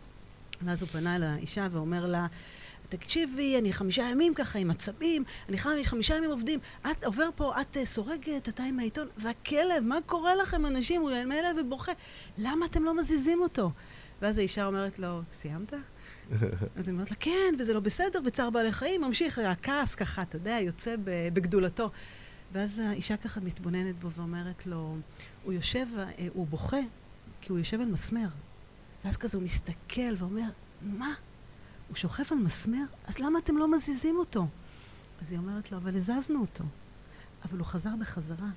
ואז הוא פנה אל האישה ואומר לה, תקשיבי, אני חמישה ימים ככה עם עצבים, אני חמ- חמישה ימים עובדים, את עובר פה, את אה, סורגת, אתה עם העיתון, והכלב, מה קורה לכם אנשים? הוא מלא ובוכה, למה אתם לא מזיזים אותו? ואז האישה אומרת לו, סיימת? אז היא אומרת לה, כן, וזה לא בסדר, וצער בעלי חיים, ממשיך, הכעס ככה, אתה יודע, יוצא בגדולתו. ואז האישה ככה מתבוננת בו ואומרת לו, הוא יושב, אה, הוא בוכה, כי הוא יושב על מסמר. ואז כזה הוא מסתכל ואומר, מה? הוא שוכב על מסמר? אז למה אתם לא מזיזים אותו? אז היא אומרת לו, אבל הזזנו אותו. אבל הוא חזר בחזרה.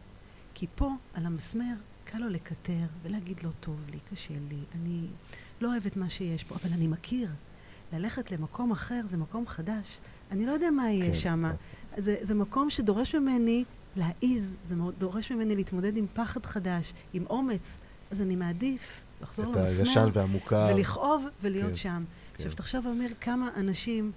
כי פה, על המסמר, קל לו לקטר ולהגיד לו, טוב לי, קשה לי, אני לא אוהב את מה שיש פה, אבל אני מכיר. ללכת למקום אחר זה מקום חדש. אני לא יודע מה יהיה כן, שם. זה, זה מקום שדורש ממני להעיז, זה דורש ממני להתמודד עם פחד חדש, עם אומץ. אז אני מעדיף לחזור את למסמר. הישן והמוכר. ולכאוב ולהיות כן, שם. כן. עכשיו, תחשוב, אמיר, כמה אנשים,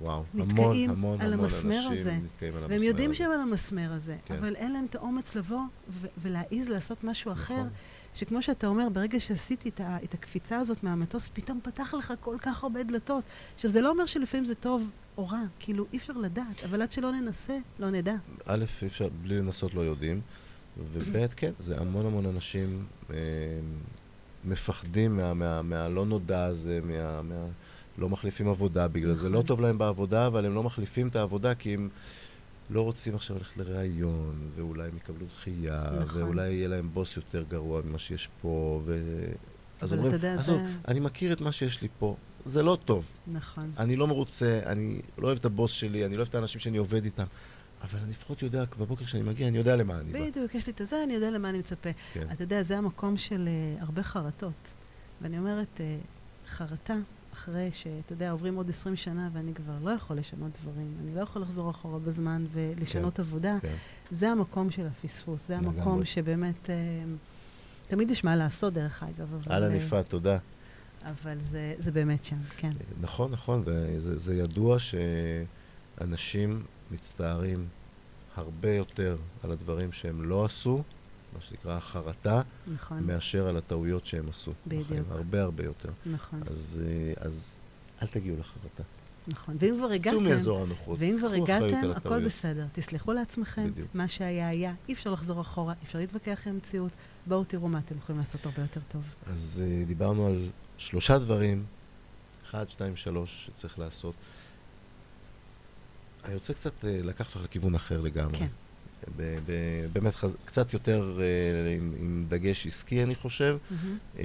וואו, נתקעים המון, המון, על המון המסמר הזה. נתקעים על והם המסמר יודעים הזה. שהם על המסמר הזה, כן. אבל אין להם את האומץ לבוא ו- ולהעיז לעשות משהו אחר, נכון. שכמו שאתה אומר, ברגע שעשיתי את, ה- את הקפיצה הזאת מהמטוס, פתאום פתח לך כל כך הרבה דלתות. עכשיו, זה לא אומר שלפעמים זה טוב או רע, כאילו, אי אפשר לדעת, אבל עד שלא ננסה, לא נדע. א', אי אפשר, בלי לנסות לא יודעים, וב', כן, זה המון המון אנשים אה, מפחדים מה, מה, מהלא נודע הזה, מה, מה... לא מחליפים עבודה בגלל זה. נכון. לא טוב להם בעבודה, אבל הם לא מחליפים את העבודה כי הם לא רוצים עכשיו ללכת לראיון, ואולי הם יקבלו דחייה, נכון. ואולי יהיה להם בוס יותר גרוע ממה שיש פה, ו... אז אומרים, יודע, עזוב, זה- אני מכיר את מה שיש לי פה, זה לא טוב. נכון. אני לא מרוצה, אני לא אוהב את הבוס שלי, אני לא אוהב את האנשים שאני עובד איתם. אבל אני לפחות יודע, בבוקר כשאני מגיע, אני יודע למה אני בא. בדיוק, יש לי את הזה, אני יודע למה אני מצפה. כן. אתה יודע, זה המקום של uh, הרבה חרטות. ואני אומרת, uh, חרטה, אחרי שאתה יודע, עוברים עוד 20 שנה ואני כבר לא יכול לשנות דברים, אני לא יכול לחזור אחורה בזמן ולשנות כן, עבודה, כן. זה המקום של הפספוס, זה לגמרי. המקום שבאמת, uh, תמיד יש מה לעשות דרך אגב, אהלן אה, יפעת, תודה. אבל זה, זה באמת שם, כן. נכון, נכון, וזה זה ידוע שאנשים מצטערים הרבה יותר על הדברים שהם לא עשו, מה שנקרא החרטה, נכון, מאשר על הטעויות שהם עשו. בדיוק. בחיים, הרבה הרבה יותר. נכון, אז, אה, אז אל תגיעו לחרטה. נכון. ואם כבר הגעתם, צאו מאזור הנוחות. ואם כבר הגעתם, הכל. בסדר. תסלחו לעצמכם, בדיוק. מה שהיה היה, אי אפשר לחזור אחורה, אי אפשר להתווכח עם המציאות. בואו תראו מה אתם יכולים לעשות הרבה יותר טוב. אז uh, דיברנו על שלושה דברים, אחד, שתיים, שלוש, שצריך לעשות. אני רוצה קצת uh, לקחת אותך לכיוון אחר לגמרי. כן. ב- ב- באמת חז... קצת יותר uh, עם, עם דגש עסקי, אני חושב, מהמם. um,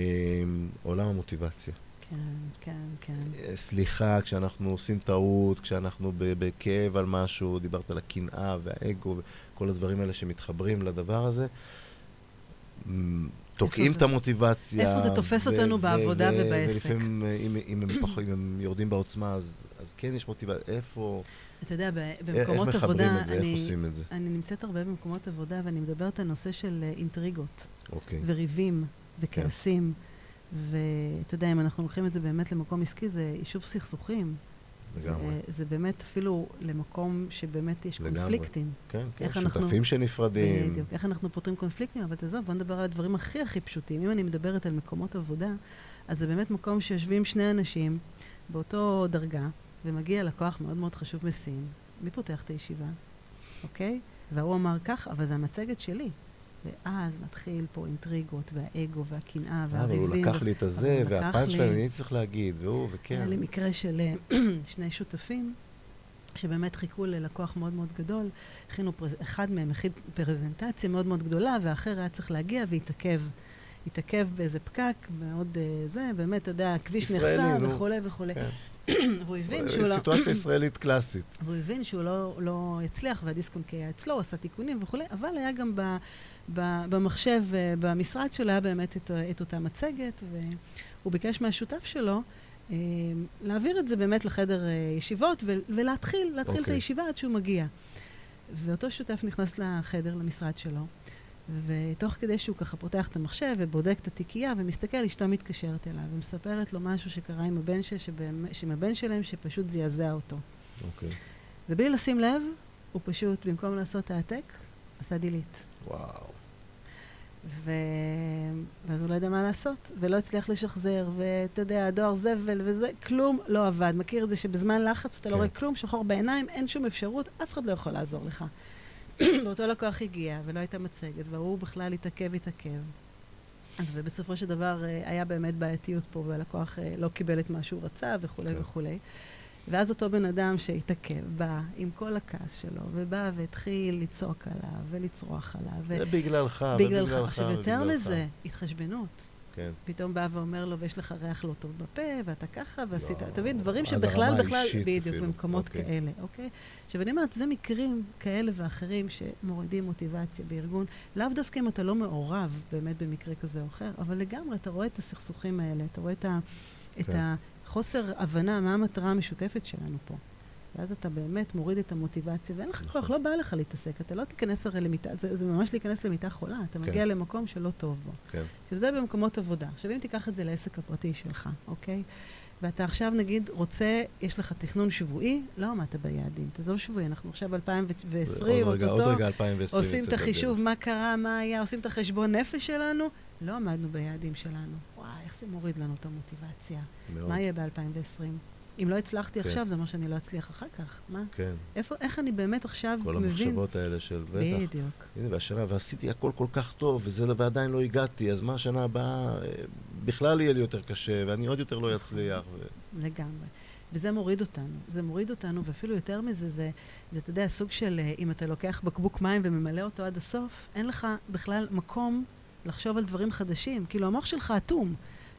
עולם המוטיבציה. כן, כן, כן. אה, סליחה, כשאנחנו עושים טעות, כשאנחנו בכאב על משהו, דיברת על הקנאה והאגו וכל הדברים האלה שמתחברים לדבר הזה. תוקעים את המוטיבציה. איפה זה תופס אותנו בעבודה ובעסק? ולפעמים, אה, אם, אם, הם פח, אם הם יורדים בעוצמה, אז, אז כן יש מוטיבציה. איפה, אתה יודע, איך במקומות מחברים עבודה, את זה, איך אני, עושים את זה? אני נמצאת הרבה במקומות עבודה ואני מדברת על נושא של אה, אינטריגות אוקיי. וריבים וכעסים. ואתה יודע, אם אנחנו לוקחים את זה באמת למקום עסקי, זה יישוב סכסוכים. זה, לגמרי. זה באמת אפילו למקום שבאמת יש לגמרי. קונפליקטים. כן, כן, איך אנחנו- שותפים שנפרדים. בדיוק. איך אנחנו פותרים קונפליקטים, אבל תעזוב, בוא נדבר על הדברים הכי הכי פשוטים. אם אני מדברת על מקומות עבודה, אז זה באמת מקום שיושבים שני אנשים באותו דרגה, ומגיע לקוח מאוד מאוד חשוב מסין. מי פותח את הישיבה? אוקיי? והוא אמר כך, אבל זה המצגת שלי. ואז מתחיל פה אינטריגות, והאגו, והקנאה, אה, אבל והריבים. הוא לקח לי את הזה, והפאנץ' שלהם, אני צריך להגיד, והוא, וכן. היה לי מקרה של אה, שני שותפים, שבאמת חיכו ללקוח מאוד מאוד גדול. הכינו, פרז... אחד מהם הכין פרזנטציה מאוד מאוד גדולה, והאחר היה צריך להגיע והתעכב. התעכב באיזה פקק מאוד אה, זה, באמת, אתה יודע, הכביש נו. וכולי וכולי. כן. והוא הבין שהוא לא... סיטואציה ישראלית קלאסית. והוא הבין שהוא לא, לא יצליח, והדיסק און קיי היה אצלו, הוא עשה תיקונים וכולי, אבל היה גם ב, במחשב, אה, במשרד שלו, היה באמת את, את אותה מצגת, והוא ביקש מהשותף שלו אה, להעביר את זה באמת לחדר אה, ישיבות, ולהתחיל, להתחיל okay. את אוקיי. הישיבה עד שהוא מגיע. ואותו שותף נכנס לחדר, למשרד שלו, ותוך כדי שהוא ככה פותח את המחשב ובודק את התיקייה ומסתכל, אשתו מתקשרת אליו ומספרת לו משהו שקרה עם הבן, ש, שבאמת, עם הבן שלהם שפשוט זעזע אותו. אוקיי. ובלי לשים לב, הוא פשוט, במקום לעשות העתק, עשה דילית. וואו. ו... ואז הוא לא ידע מה לעשות, ולא הצליח לשחזר, ואתה יודע, הדואר זבל וזה, כלום לא עבד. מכיר את זה שבזמן לחץ אתה לא כן. רואה כלום, שחור בעיניים, אין שום אפשרות, אף אחד לא יכול לעזור לך. ואותו לקוח הגיע, ולא הייתה מצגת, והוא בכלל התעכב, התעכב. ובסופו של דבר אה, היה באמת בעייתיות פה, והלקוח אה, לא קיבל את מה שהוא רצה, וכולי כן. וכולי. ואז אותו בן אדם שהתעכב, בא עם כל הכעס שלו, ובא והתחיל לצעוק עליו, ולצרוח עליו, זה בגללך, ובגללך. עכשיו, יותר. מזה, התחשבנות. כן. פתאום בא ואומר לו, ויש לך ריח לא טוב בפה, ואתה ככה, ועשית, לא, אתה מבין, דברים שבכלל, בכלל, בדיוק, במקומות אוקיי. כאלה, אוקיי? עכשיו, אני אומרת, זה מקרים כאלה ואחרים שמורידים מוטיבציה בארגון, לאו דווקא אם אתה לא מעורב באמת במקרה כזה או אחר, אבל לגמרי, אתה רואה את הסכסוכים האלה, אתה רואה את, ה, את כן. החוסר הבנה מה המטרה המשותפת שלנו פה. ואז אתה באמת מוריד את המוטיבציה, ואין לך נכון. כוח, לא בא לך להתעסק, אתה לא תיכנס הרי למיטה, זה, זה ממש להיכנס למיטה חולה, אתה כן. מגיע למקום שלא טוב בו. כן. עכשיו, זה במקומות עבודה. עכשיו, אם תיקח את זה לעסק הפרטי שלך, אוקיי? ואתה עכשיו, נגיד, רוצה, יש לך תכנון שבועי, לא עמדת ביעדים. תעזוב שבועי, אנחנו עכשיו 2020, עוד רגע, עוד רגע 2020. עושים את החישוב. מה קרה, מה היה, עושים את החשבון נפש שלנו, לא עמדנו ביעדים שלנו. וואי, איך זה מוריד לנו את המוטיבציה. מאוד. מה יהיה ב-2020? אם לא הצלחתי כן. עכשיו, זה אומר שאני לא אצליח אחר כך. מה? כן. איפה, איך אני באמת עכשיו כל מבין? המחשבות האלה של בטח. בדיוק. הנה, והשנה, ועשיתי הכל כל כך טוב, וזה, לא- ועדיין לא הגעתי, אז מה השנה הבאה, אה, בכלל יהיה לי יותר קשה, ואני עוד יותר לא אצליח. ו... לגמרי. וזה מוריד אותנו. זה מוריד אותנו, ואפילו יותר מזה, זה, זה, אתה יודע, סוג של, אה, אם אתה לוקח בקבוק מים וממלא אותו עד הסוף, אין לך בכלל מקום לחשוב על דברים חדשים. כאילו, המוח שלך אטום.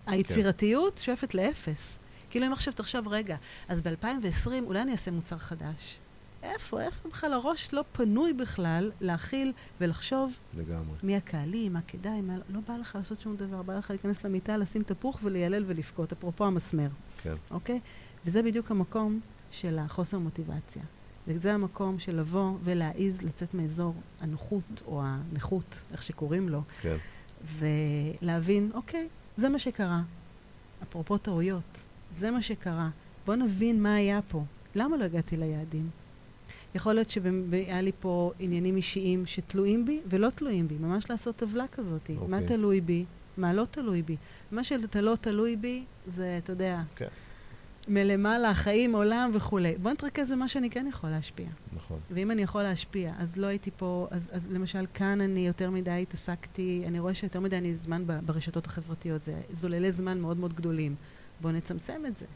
היצירתיות שואפת לאפס. כאילו, אם עכשיו תחשוב, רגע, אז ב-2020 אולי אני אעשה מוצר חדש. איפה, איפה בכלל הראש לא פנוי בכלל להכיל ולחשוב לגמרי. מי הקהלים, מה כדאי, מה... לא בא לך לעשות שום דבר, בא לך להיכנס למיטה, לשים תפוח וליילל ולבכות, אפרופו המסמר, כן. אוקיי? וזה בדיוק המקום של החוסר מוטיבציה. וזה המקום של לבוא ולהעיז לצאת מאזור הנוחות, או הנכות, איך שקוראים לו, כן. ולהבין, אוקיי, זה מה שקרה. אפרופו טעויות, זה מה שקרה. בואו נבין מה היה פה. למה לא הגעתי ליעדים? יכול להיות שהיה לי פה עניינים אישיים שתלויים בי ולא תלויים בי, ממש לעשות טבלה כזאת. Okay. מה אוקיי. תלוי בי, מה לא תלוי בי. מה שאתה לא תלוי בי, זה, אתה יודע, כן. מלמעלה, חיים, עולם וכולי. בוא נתרכז במה שאני כן יכול להשפיע. נכון. ואם אני יכול להשפיע, אז לא הייתי פה, אז, אז למשל כאן אני יותר מדי התעסקתי, אני רואה שיותר מדי אני זמן ברשתות החברתיות, זה זוללי זמן מאוד מאוד גדולים. בואו נצמצם את זה.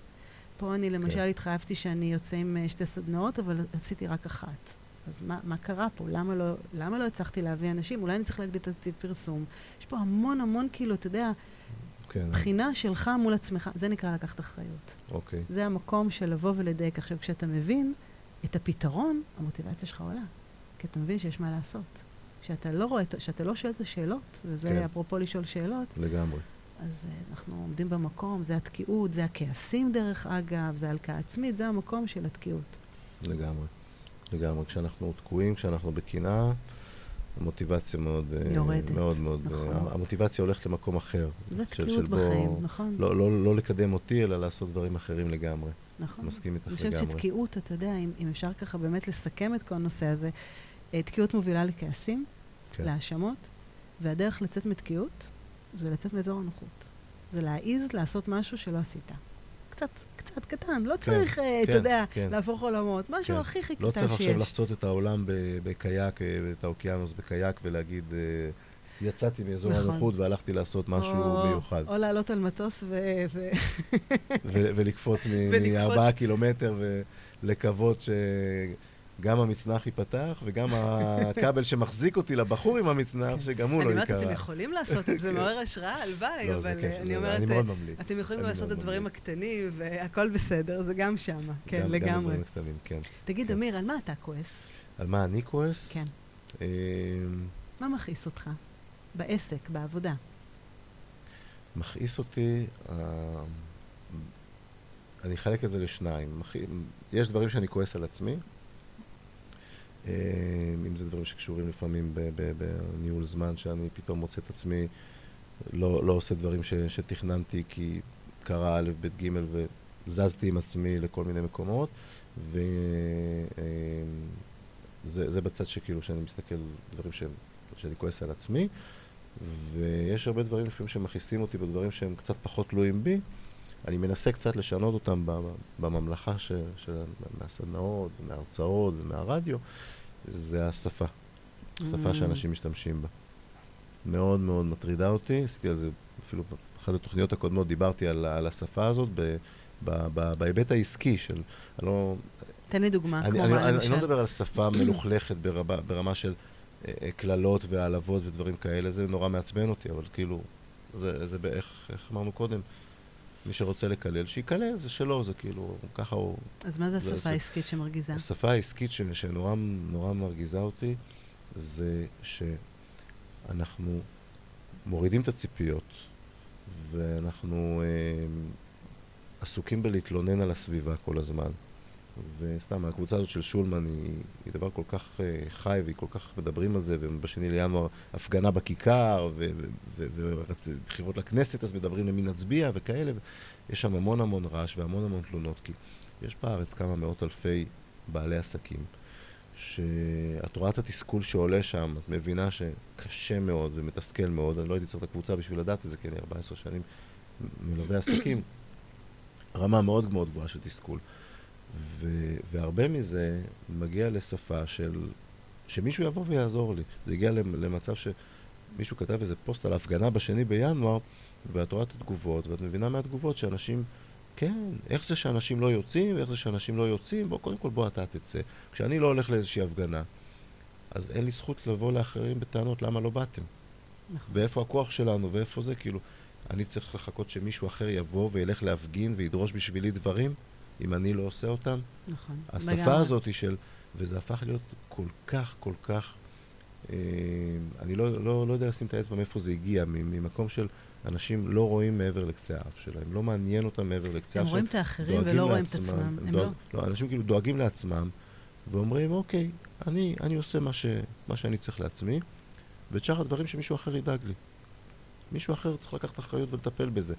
פה אני למשל כן. התחייבתי שאני יוצא עם אה, שתי סדנאות, אבל עשיתי רק אחת. אז מה, מה קרה פה? למה לא, למה לא הצלחתי להביא אנשים? אולי אני צריך להגדיל את תקציב פרסום. יש פה המון המון, כאילו, אתה יודע, כן. בחינה שלך מול עצמך, זה נקרא לקחת אחריות. אוקיי. זה המקום של לבוא ולדייק. עכשיו, כשאתה מבין את הפתרון, המוטיבציה שלך עולה. כי אתה מבין שיש מה לעשות. כשאתה לא רואה, את- כשאתה לא שואל את השאלות, וזה כן. אפרופו לשאול שאלות, לגמרי. אז uh, אנחנו עומדים במקום, זה התקיעות, זה הכעסים דרך אגב, זה הלקאה עצמית, זה המקום של התקיעות. לגמרי. לגמרי. כשאנחנו תקועים, כשאנחנו בקנאה, המוטיבציה מאוד... אה, יורדת, מאוד מאוד... נכון. אה, המוטיבציה הולכת למקום אחר. זה תקיעות בחיים, נכון? לא, לא, לא לקדם אותי, אלא לעשות דברים אחרים לגמרי. נכון. מסכים איתך אני חושבת לגמרי. שתקיעות, אתה יודע, אם, אם אפשר ככה באמת לסכם את כל הנושא הזה, אה, תקיעות מובילה לכעסים, כן. להאשמות, והדרך לצאת מתקיעות זה לצאת מאזור הנוחות. זה להעיז לעשות משהו שלא עשית. קצת, קצת קטן, לא כן, צריך, אה, אתה כן, יודע, כן. להפוך עולמות, משהו כן. הכי הכי לא קטן צריך שיש. עכשיו לחצות את העולם בקייק, אה, את האוקיינוס בקייק, ולהגיד, אה, יצאתי מאזור נכון. הנוחות והלכתי לעשות משהו או- מיוחד. או לעלות על מטוס ו... ו... ו- ולקפוץ. מארבעה קילומטר ולקוות שגם המצנח ייפתח, וגם הכבל שמחזיק אותי לבחור עם המצנח, שגם הוא אני לא אומרת, אתם ייקרע. יכולים לעשות את זה, מעורר השראה, הלוואי, לא, אבל אני אומרת, אני מאוד ממליץ. אתם יכולים אני לעשות את הדברים. הקטנים, והכל בסדר, זה גם שמה. כן, גם- גם לגמרי. הדברים הקטנים, כן. תגיד, כן. אמיר, על מה אתה כועס? על מה אני כועס? כן. אה, מה מכעיס אותך? בעסק, בעבודה. מכעיס אותי, אה, אני אחלק את זה לשניים. יש דברים שאני כועס על עצמי, אם זה דברים שקשורים לפעמים בניהול זמן, שאני פתאום מוצא את עצמי לא, לא עושה דברים ש, שתכננתי כי קרה א', ב', ג', וזזתי עם עצמי לכל מיני מקומות, וזה זה בצד שכאילו, שאני מסתכל דברים ש, שאני כועס על עצמי. ויש הרבה דברים לפעמים שמכעיסים אותי בדברים שהם קצת פחות תלויים בי. אני מנסה קצת לשנות אותם בממלכה ש, של, מהסדנאות, מההרצאות ומהרדיו, זה השפה. השפה Mm. שאנשים משתמשים בה. מאוד מאוד מטרידה אותי, עשיתי על זה, אפילו באחת התוכניות הקודמות דיברתי על, על השפה הזאת ב, ב, ב, בהיבט העסקי של, אני לא, תן לי דוגמה, אני, כמו אני, מה אני, למשל. אני לא מדבר על שפה מלוכלכת ברמה, ברמה של אה, אה, קללות והעלבות ודברים כאלה, זה נורא מעצבן אותי, אבל כאילו, זה, זה באיך, איך אמרנו קודם, מי שרוצה לקלל, שיקלל, זה שלו, זה כאילו, ככה הוא... אז מה זה השפה זה- העסקית שמרגיזה? השפה העסקית ש, שנורא נורא מרגיזה אותי, זה שאנחנו מורידים את הציפיות, ואנחנו אה, עסוקים בלהתלונן על הסביבה כל הזמן. וסתם, הקבוצה הזאת של שולמן היא, היא דבר כל כך אה, חי, והיא כל כך מדברים על זה, ובשני לינואר הפגנה בכיכר, ובחירות לכנסת, אז מדברים למי נצביע וכאלה. יש שם המון המון רעש והמון המון תלונות, כי יש בארץ כמה מאות אלפי בעלי עסקים, שאת רואה את התסכול שעולה שם, את מבינה שקשה מאוד ומתסכל מאוד, אני לא הייתי צריך את הקבוצה בשביל לדעת את זה, כי אני 14 שנים מלווה עסקים, רמה מאוד מאוד גבוהה של תסכול. ו- והרבה מזה מגיע לשפה של... שמישהו יבוא ויעזור לי. זה הגיע למ- למצב שמישהו כתב איזה פוסט על ההפגנה בשני בינואר, ואת רואה את התגובות, ואת מבינה מהתגובות שאנשים... כן, איך זה שאנשים לא יוצאים, ואיך זה שאנשים לא יוצאים, בוא, קודם כל בוא אתה תצא. כשאני לא הולך לאיזושהי הפגנה, אז אין לי זכות לבוא לאחרים בטענות למה לא באתם. נכון. ואיפה הכוח שלנו, ואיפה זה, כאילו, אני צריך לחכות שמישהו אחר יבוא וילך להפגין וידרוש בשבילי דברים, אם אני לא עושה אותם? נכון. השפה לגמרי. הזאת היא של וזה הפך להיות כל כך, כל כך... אה, אני לא, לא, לא יודע לשים את האצבע מאיפה זה הגיע, ממקום של אנשים לא רואים מעבר לקצה האף שלהם, לא מעניין אותם מעבר לקצה האף שלהם. הם רואים את האחרים ולא רואים את עצמם. הם דואג, לא... לא, אנשים כאילו דואגים לעצמם, ואומרים, אוקיי, אני, אני עושה מה, ש, מה שאני צריך לעצמי, ואת שאר הדברים שמישהו אחר ידאג לי. מישהו אחר צריך לקחת אחריות ולטפל בזה.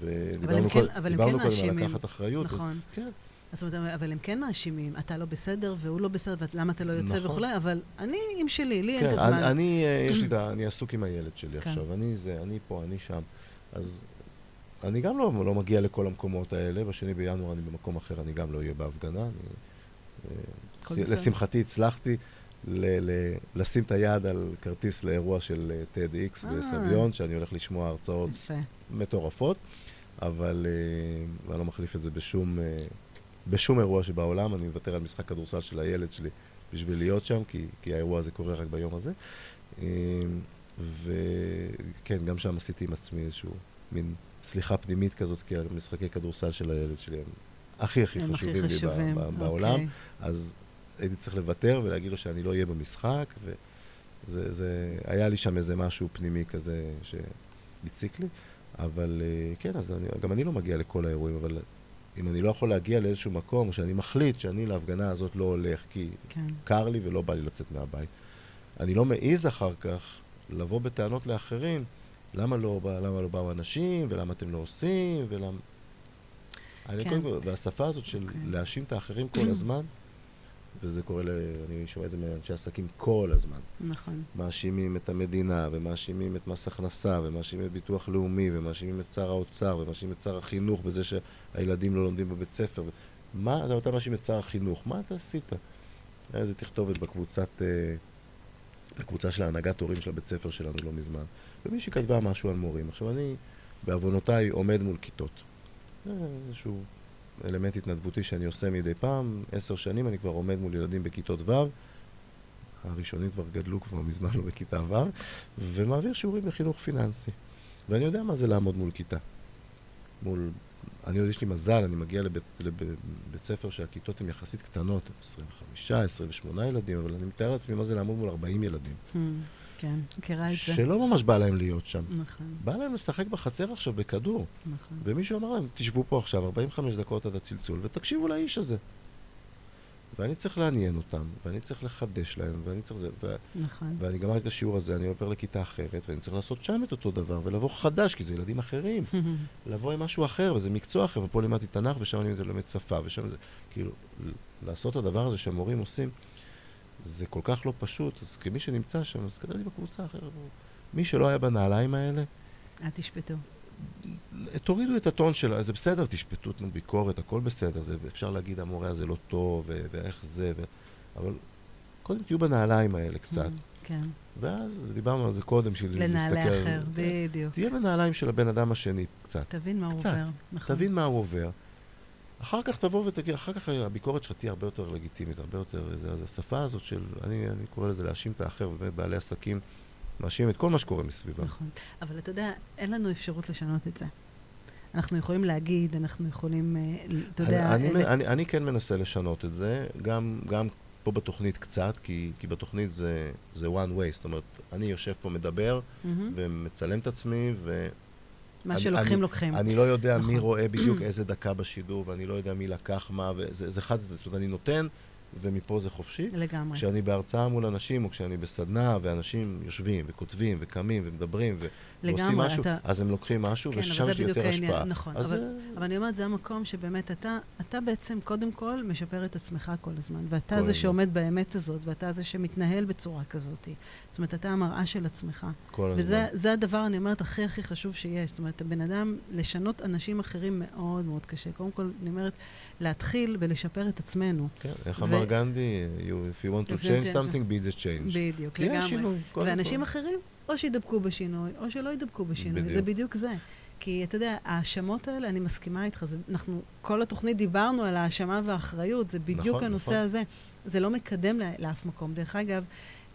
ודיברנו כן, קודם כן על לקחת אחריות. נכון. אז, כן. אז זאת אומרת, אבל הם כן מאשימים, אתה לא בסדר והוא לא בסדר, ולמה אתה לא יוצא נכון. וכולי, אבל אני עם שלי, לי כן, אין את הזמן. אני, אני, אה, יש לי, את ה- אני עסוק עם הילד שלי כן. עכשיו, אני זה, אני פה, אני שם. אז אני גם לא, לא מגיע לכל המקומות האלה, בשני בינואר אני במקום אחר, אני גם לא אהיה בהפגנה. אני, אה. לשמחתי הצלחתי ל- ל- לשים את היד על כרטיס לאירוע של אה, TEDx. בסביון, שאני הולך לשמוע הרצאות. מטורפות, אבל אה, אני לא מחליף את זה בשום, אה, בשום אירוע שבעולם. אני מוותר על משחק כדורסל של הילד שלי בשביל להיות שם, כי, כי האירוע הזה קורה רק ביום הזה. אה, וכן, גם שם עשיתי עם עצמי איזשהו מין סליחה פנימית כזאת, כי המשחקי כדורסל של הילד שלי הם הכי הכי הם הכי חשובים לי ב- חשובים, ב- בעולם. אוקיי. אז הייתי צריך לוותר ולהגיד לו שאני לא אהיה במשחק, וזה זה, היה לי שם איזה משהו פנימי כזה שהציק לי, אבל אה, כן, אז אני, גם אני לא מגיע לכל האירועים, אבל אם אני לא יכול להגיע לאיזשהו מקום, שאני מחליט שאני להפגנה הזאת לא הולך, כי כן. קר לי ולא בא לי לצאת מהבית, אני לא מעז אחר כך לבוא בטענות לאחרים, למה לא, למה לא באו אנשים, ולמה אתם לא עושים, ולמה... אני כן. קודם כל, והשפה הזאת של אוקיי. להאשים את האחרים כל הזמן, וזה קורה, ל... אני שומע את זה מאנשי עסקים כל הזמן. נכון. מאשימים את המדינה, ומאשימים את מס הכנסה, ומאשימים את ביטוח לאומי, ומאשימים את שר האוצר, ומאשימים את שר החינוך בזה שהילדים לא לומדים בבית ספר. מה, אתה- מאשים את שר החינוך, מה אתה עשית? היה איזה תכתובת בקבוצת, אה, בקבוצה של ההנהגת הורים של הבית ספר שלנו לא מזמן, ומישהי כתבה משהו על מורים. עכשיו, אני, בעוונותיי, עומד מול כיתות. איזשהו אלמנט התנדבותי שאני עושה מדי פעם. עשר שנים אני כבר עומד מול ילדים בכיתות ו', הראשונים כבר גדלו כבר מזמן לא בכיתה ו', ומעביר שיעורים בחינוך פיננסי. ואני יודע מה זה לעמוד מול כיתה. מול... אני יודע, יש לי מזל, אני מגיע לבית, לבית, ספר שהכיתות הן יחסית קטנות, 25, 28 ילדים, אבל אני מתאר לעצמי מה זה לעמוד מול 40 ילדים. Hmm, כן, מכירה את זה. שלא ממש בא להם להיות שם. נכון, בא להם לשחק בחצר עכשיו בכדור. נכון. ומישהו אמר להם, תשבו פה עכשיו 45 דקות עד הצלצול ותקשיבו לאיש הזה. ואני צריך לעניין אותם, ואני צריך לחדש להם, ואני צריך זה, ו... נכון. ואני גמרתי את השיעור הזה, אני עובר לכיתה אחרת, ואני צריך לעשות שם את אותו דבר, ולבוא חדש, כי זה ילדים אחרים. לבוא עם משהו אחר, וזה מקצוע אחר, ופה לימדתי תנ"ך, ושם אני לומד שפה, ושם זה... כאילו, לעשות את הדבר הזה שהמורים עושים, זה כל כך לא פשוט. אז כמי שנמצא שם, אז כתבתי בקבוצה אחרת. מי שלא היה בנעליים האלה, אל תשפטו. תורידו את הטון שלה, זה בסדר, תשפטו, תנו ביקורת, הכל בסדר, זה, אפשר להגיד המורה הזה לא טוב, ו- ואיך זה, ו... אבל קודם תהיו בנעליים האלה קצת. כן. ואז דיברנו על זה קודם, לנעלי להסתכל... אחר, כן. בדיוק. תהיה בנעליים של הבן אדם השני קצת. תבין מה הוא קצת. עובר. נכון. תבין מה הוא עובר. אחר כך תבוא ותגיד, אחר כך הביקורת שלך תהיה הרבה יותר לגיטימית, הרבה יותר... זה, אז השפה הזאת של, אני, אני קורא לזה להאשים את האחר, ובאמת בעלי עסקים מאשימים את כל מה שקורה מסביבם. נכון. אבל אתה יודע, אין לנו אפשרות לשנות את זה. אנחנו יכולים להגיד, אנחנו יכולים, אה, אתה יודע... אני, אלה- אני, אני, אני כן מנסה לשנות את זה, גם, גם פה בתוכנית קצת, כי, כי בתוכנית זה, זה one way, זאת אומרת, אני יושב פה מדבר מהמם. ומצלם את עצמי, ו... מה שלוקחים, לוקחים. אני לא יודע מי נכון. רואה בדיוק איזה דקה בשידור, ואני לא יודע מי לקח מה, וזה זה חד צדדי, זאת אומרת, אני נותן, ומפה זה חופשי. לגמרי. כשאני בהרצאה מול אנשים, או כשאני בסדנה, ואנשים יושבים וכותבים וקמים ומדברים ו- ועושים לגמרי, משהו, אתה- אז הם לוקחים משהו, כן, ושם יש לי יותר העניין, השפעה. נכון. אז אבל, זה- אבל אני אומרת, זה המקום שבאמת אתה, אתה בעצם קודם כל משפר את עצמך כל הזמן, ואתה כל זה הזמן. שעומד באמת הזאת, ואתה זה שמתנהל בצורה כזאת. זאת אומרת, אתה המראה של עצמך. כל הזמן. וזה זה הדבר, אני אומרת, הכי הכי חשוב שיש. זאת אומרת, הבן אדם, לשנות אנשים אחרים מאוד מאוד קשה. קודם כל, אני אומרת, להתחיל ולשפר את עצמנו. כן, איך ו- אמר גנדי, you, if you want to change something, be the change. בדיוק, תהיה לגמרי. ואנשים. אחרים, או שידבקו בשינוי, או שלא ידבקו בשינוי. בדיוק. זה בדיוק זה. כי אתה יודע, ההאשמות האלה, אני מסכימה איתך, זה, אנחנו, כל התוכנית דיברנו על האשמה והאחריות, זה בדיוק נכון, הנושא נכון. הזה. זה לא מקדם לה, לאף מקום. דרך אגב,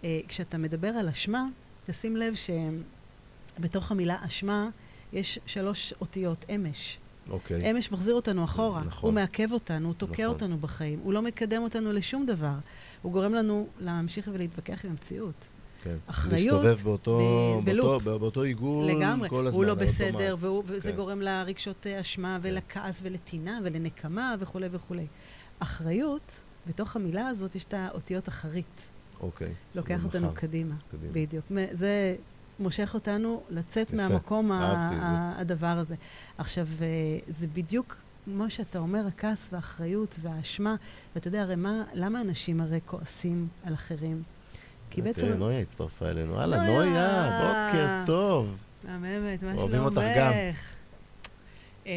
אה, כשאתה מדבר על אשמה, תשים לב שבתוך המילה אשמה יש שלוש אותיות, אמש. אוקיי. אמש מחזיר אותנו אחורה. נכון. הוא מעכב אותנו, הוא תוקע נכון. אותנו בחיים. הוא לא מקדם אותנו לשום דבר. הוא גורם לנו להמשיך ולהתווכח עם המציאות. כן. אחריות להסתובב באותו, ב- בלופ. באותו, באותו עיגול לגמרי. כל הזמן. הוא לא. בסדר, והוא, וזה כן. גורם לרגשות אה, אשמה ולכעס ולטינה ולנקמה וכולי וכולי. אחריות, בתוך המילה הזאת יש את האותיות אחרית. אוקיי. לוקח אותנו מחר. קדימה. קדימה. בדיוק. זה מושך אותנו לצאת יפה. מהמקום. ה- הדבר הזה. עכשיו, אה, זה בדיוק כמו שאתה אומר, הכעס והאחריות והאשמה. ואתה יודע, הרי מה, למה אנשים הרי כועסים על אחרים? כי בעצם... תראי, נויה הצטרפה אלינו. הלאה, נויה. נויה, בוקר טוב. מהממת, מה שלומך? אוהבים אותך גם. אמ,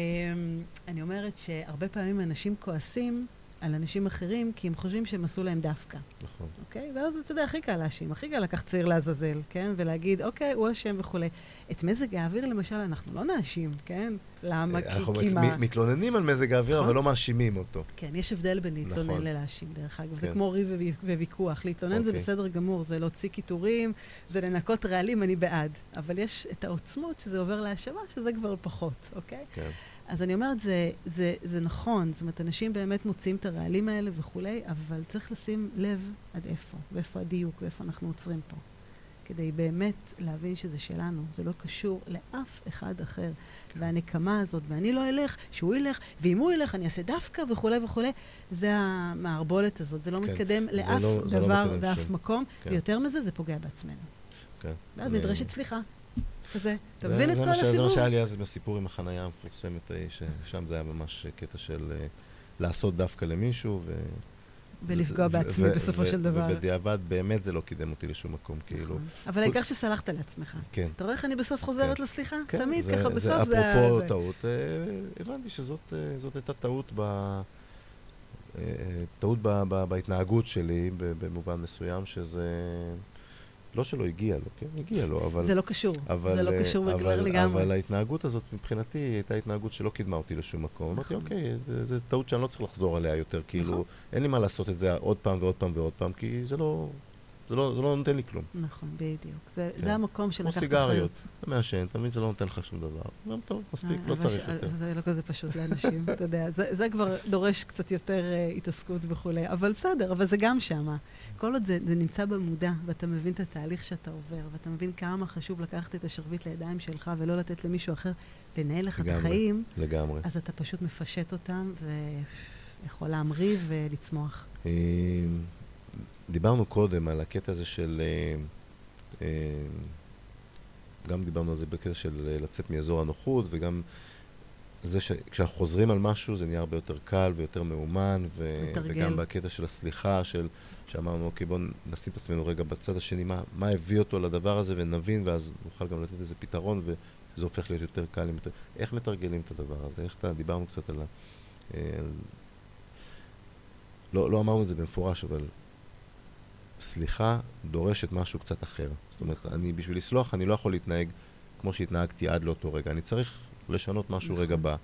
אני אומרת שהרבה פעמים אנשים כועסים על אנשים אחרים כי הם חושבים שהם עשו להם דווקא, נכון. אוקיי? ואז אתה יודע, הכי קל להאשים, הכי קל לקחת צעיר לעזאזל, כן? ולהגיד, אוקיי, הוא אשם וכולי. את מזג האוויר, למשל, אנחנו לא נאשים, כן? למה? כי, אנחנו כי מת- מה? מ- מתלוננים על מזג האוויר, נכון. אבל לא מאשימים אותו. כן, יש הבדל בין להתלונן נכון. ללהאשים, דרך אגב. זה כן. כמו ריב וויכ- וויכוח. להתלונן זה אוקיי. בסדר גמור, זה להוציא קיטורים, זה לנקות רעלים, אני בעד. אבל יש את העוצמות שזה עובר להאשמה, שזה כבר פחות, אוקיי? כן. אז אני אומרת, זה, זה, זה נכון, זאת אומרת, אנשים באמת מוצאים את הרעלים האלה וכולי, אבל צריך לשים לב עד איפה, ואיפה הדיוק, ואיפה אנחנו עוצרים פה. כדי באמת להבין שזה שלנו, זה לא קשור לאף אחד אחר. והנקמה הזאת, ואני לא אלך, שהוא ילך, ואם הוא ילך אני אעשה דווקא וכולי וכולי, זה המערבולת הזאת, זה לא כן. מתקדם זה לאף לא- זה לא דבר מקדם ואף שום. מקום, כן. ויותר מזה, זה פוגע בעצמנו. כן. ואז זה- נדרשת סליחה. כזה, אתה מבין את כל ש- זה הסיפור? מה שהיה לי אז בסיפור עם החנייה המפורסמת, אה, ששם זה היה ממש קטע של אה, לעשות דווקא למישהו, ו... ולפגוע בעצמי בסופו של דבר. ובדיעבד באמת זה לא קידם אותי לשום מקום, כאילו. נכון. אבל העיקר שסלחת לעצמך. כן. אתה רואה איך אני בסוף חוזרת כן. לסליחה? כן, תמיד ככה, בסוף זה... אפרופו טעות, אה, הבנתי שזאת אה, הייתה טעות ב... טעות בהתנהגות שלי, במובן מסוים, שזה... לא שלא הגיע לו, כן? הגיע לו, אבל... זה לא קשור. אבל, זה לא אה, קשור אבל, וגמר לגמרי. אבל ההתנהגות הזאת מבחינתי הייתה התנהגות שלא קידמה אותי לשום מקום. אמרתי, נכון. אוקיי, זה- זה טעות שאני לא צריך לחזור עליה יותר, כאילו, נכון. אין לי מה לעשות את זה עוד פעם ועוד פעם ועוד פעם, כי זה לא, זה לא, זה לא נותן לי כלום. נכון, בדיוק. זה כן. זה המקום של כמו לקחת סיגריות, אתה מעשן, תמיד זה לא נותן לך שום דבר. אומרים, טוב, מספיק, אה, לא צריך יותר. זה לא כזה פשוט לאנשים, אתה יודע. זה זה כבר דורש קצת יותר אה, התעסקות וכולי. אבל בסדר, אבל זה גם שמה. כל עוד זה זה נמצא במודע, ואתה מבין את התהליך שאתה עובר, ואתה מבין כמה חשוב לקחת את השרביט לידיים שלך ולא לתת למישהו אחר לנהל לך את לגמרי. החיים, לגמרי. אז אתה פשוט מפשט אותם ויכול להמריא ולצמוח. אה, דיברנו קודם על הקטע הזה של... אה, אה, גם דיברנו על זה בקטע של לצאת מאזור הנוחות, וגם זה שכשאנחנו חוזרים על משהו זה נהיה הרבה יותר קל ויותר מאומן, ו- לתרגל. וגם בקטע של הסליחה, של שאמרנו, אוקיי, בואו נשים את עצמנו רגע בצד השני, מה, מה הביא אותו לדבר הזה, ונבין, ואז נוכל גם לתת איזה פתרון, וזה הופך להיות יותר קל. יותר... איך מתרגלים את הדבר הזה? איך אתה, דיברנו קצת על ה... אה, על- לא, לא אמרנו את זה במפורש, אבל סליחה דורשת משהו קצת אחר. זאת אומרת, אני, בשביל לסלוח, אני לא יכול להתנהג כמו שהתנהגתי עד לאותו רגע. אני צריך לשנות משהו נכון. רגע ב...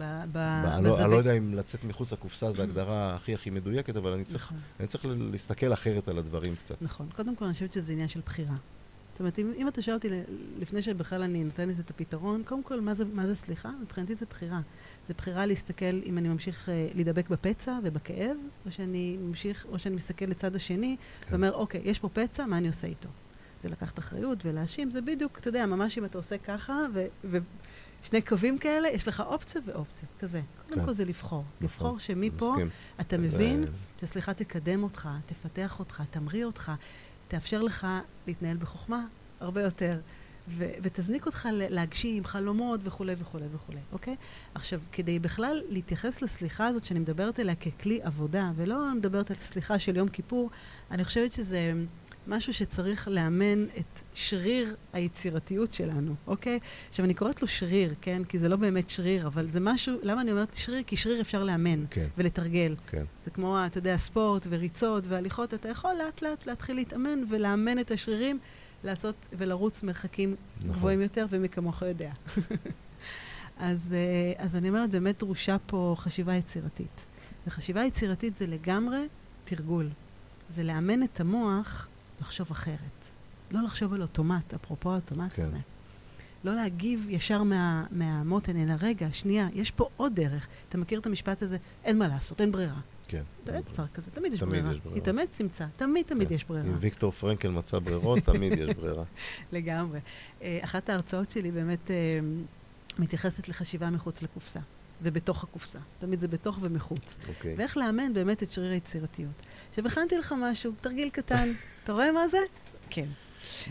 אני, לא. אני לא יודע אם לצאת מחוץ לקופסה זו ההגדרה הכי הכי מדויקת, אבל אני צריך, נכון. אני צריך להסתכל אחרת על הדברים קצת. נכון. קודם כל, אני חושבת שזה עניין של בחירה. זאת אומרת, אם, אם אתה שואל אותי, לפני שבכלל אני נותנת את הפתרון, קודם כל, מה זה, מה זה סליחה? מבחינתי זה בחירה. זה בחירה להסתכל אם אני ממשיך אה, להידבק בפצע ובכאב, או שאני ממשיך, או שאני מסתכל לצד השני, כן. ואומר, אוקיי, יש פה פצע, מה אני עושה איתו? זה לקחת אחריות ולהאשים, זה בדיוק, אתה יודע, ממש אם אתה עושה ככה, ו... ושני קווים כאלה, יש לך אופציה ואופציה, כזה. קודם כן. כל זה לבחור. נכון, לבחור שמפה מסכים. אתה מבין שסליחה תקדם אותך, תפתח אותך, תמריא אותך, תאפשר לך להתנהל בחוכמה הרבה יותר, ו- ותזניק אותך להגשים חלומות וכולי וכולי וכולי, אוקיי? עכשיו, כדי בכלל להתייחס לסליחה הזאת שאני מדברת עליה ככלי עבודה, ולא מדברת על סליחה של יום כיפור, אני חושבת שזה משהו שצריך לאמן את שריר היצירתיות שלנו, אוקיי? עכשיו, אני קוראת לו שריר, כן? כי זה לא באמת שריר, אבל זה משהו, למה אני אומרת שריר? כי שריר אפשר לאמן כן, ולתרגל. כן. זה כמו, אתה יודע, ספורט וריצות והליכות, אתה יכול לאט לאט להתחיל להתאמן ולאמן את השרירים, לעשות ולרוץ מרחקים נכון. גבוהים יותר, ומי כמוך יודע. אז, אה, אז אני אומרת, באמת דרושה פה חשיבה יצירתית. וחשיבה יצירתית זה לגמרי תרגול. זה לאמן את המוח לחשוב אחרת. לא לחשוב על אוטומט, אפרופו האוטומט כן. הזה. לא להגיב ישר מה, מהמותן, אלא רגע, שנייה, יש פה עוד דרך. אתה מכיר את המשפט הזה? אין מה לעשות, אין ברירה. כן. אין דבר כזה, תמיד יש תמיד ברירה. יש ברירה. התאמץ, תמצא, תמיד תמיד כן. יש ברירה. אם ויקטור פרנקל מצא ברירות, תמיד יש ברירה. לגמרי. אה, אחת ההרצאות שלי באמת אה, מתייחסת לחשיבה מחוץ לקופסה, ובתוך הקופסה. תמיד זה בתוך ומחוץ. אוקיי. ואיך לאמן באמת את שריר היצירתיות. עכשיו, הכנתי לך משהו, תרגיל קטן. אתה רואה מה זה? כן.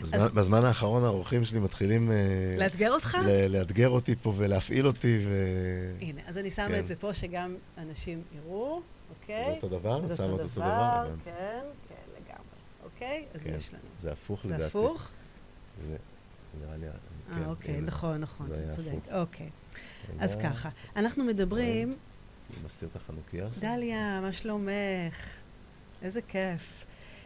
בזמן- בזמן האחרון האורחים שלי מתחילים אה, לאתגר אותך? ל- לאתגר אותי פה ולהפעיל אותי, ו... הנה, אז אני שמה כן. את זה פה, שגם אנשים יראו, זה אוקיי? אותו דבר? זה אותו אותו דבר, הבנתי. כן, כן, לגמרי. אוקיי? אז כן. יש לנו. זה הפוך זה לדעתי. הפוך? זה נראה לי... כן, אה, אוקיי. נכון, נכון, זה אתה צודק. אוקיי. אז רגע, ככה, אנחנו מדברים... אני מסתיר את החנוכיה עכשיו. דליה, מה שלומך? איזה כיף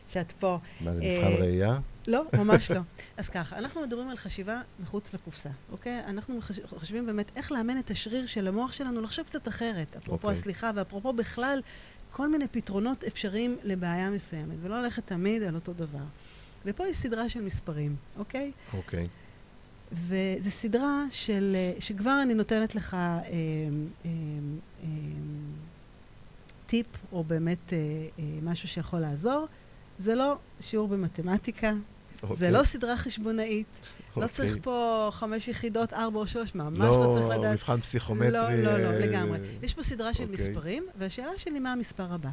שאת פה. מה זה, אה, מבחן ראייה? לא, ממש לא. אז ככה, אנחנו מדברים על חשיבה מחוץ לקופסה, אוקיי? אנחנו. חושבים באמת איך לאמן את השריר של המוח שלנו לחשוב קצת אחרת. אפרופו אוקיי. הסליחה, ואפרופו בכלל, כל מיני פתרונות אפשריים לבעיה מסוימת, ולא ללכת תמיד על אותו דבר. ופה יש סדרה של מספרים, אוקיי? אוקיי. וזו סדרה של, שכבר אני נותנת לך אה, אה, אה, טיפ, או באמת אה, אה, משהו שיכול לעזור. זה לא שיעור במתמטיקה, זה אוקיי. לא סדרה חשבונאית, לא אוקיי. צריך פה חמש יחידות, ארבע או שלוש, ממש לא צריך לא לדעת. מבחן פסיכומטרי. לא, לא, לא, אה, לגמרי. יש פה סדרה של אוקיי. מספרים, והשאלה שלי מה המספר הבא,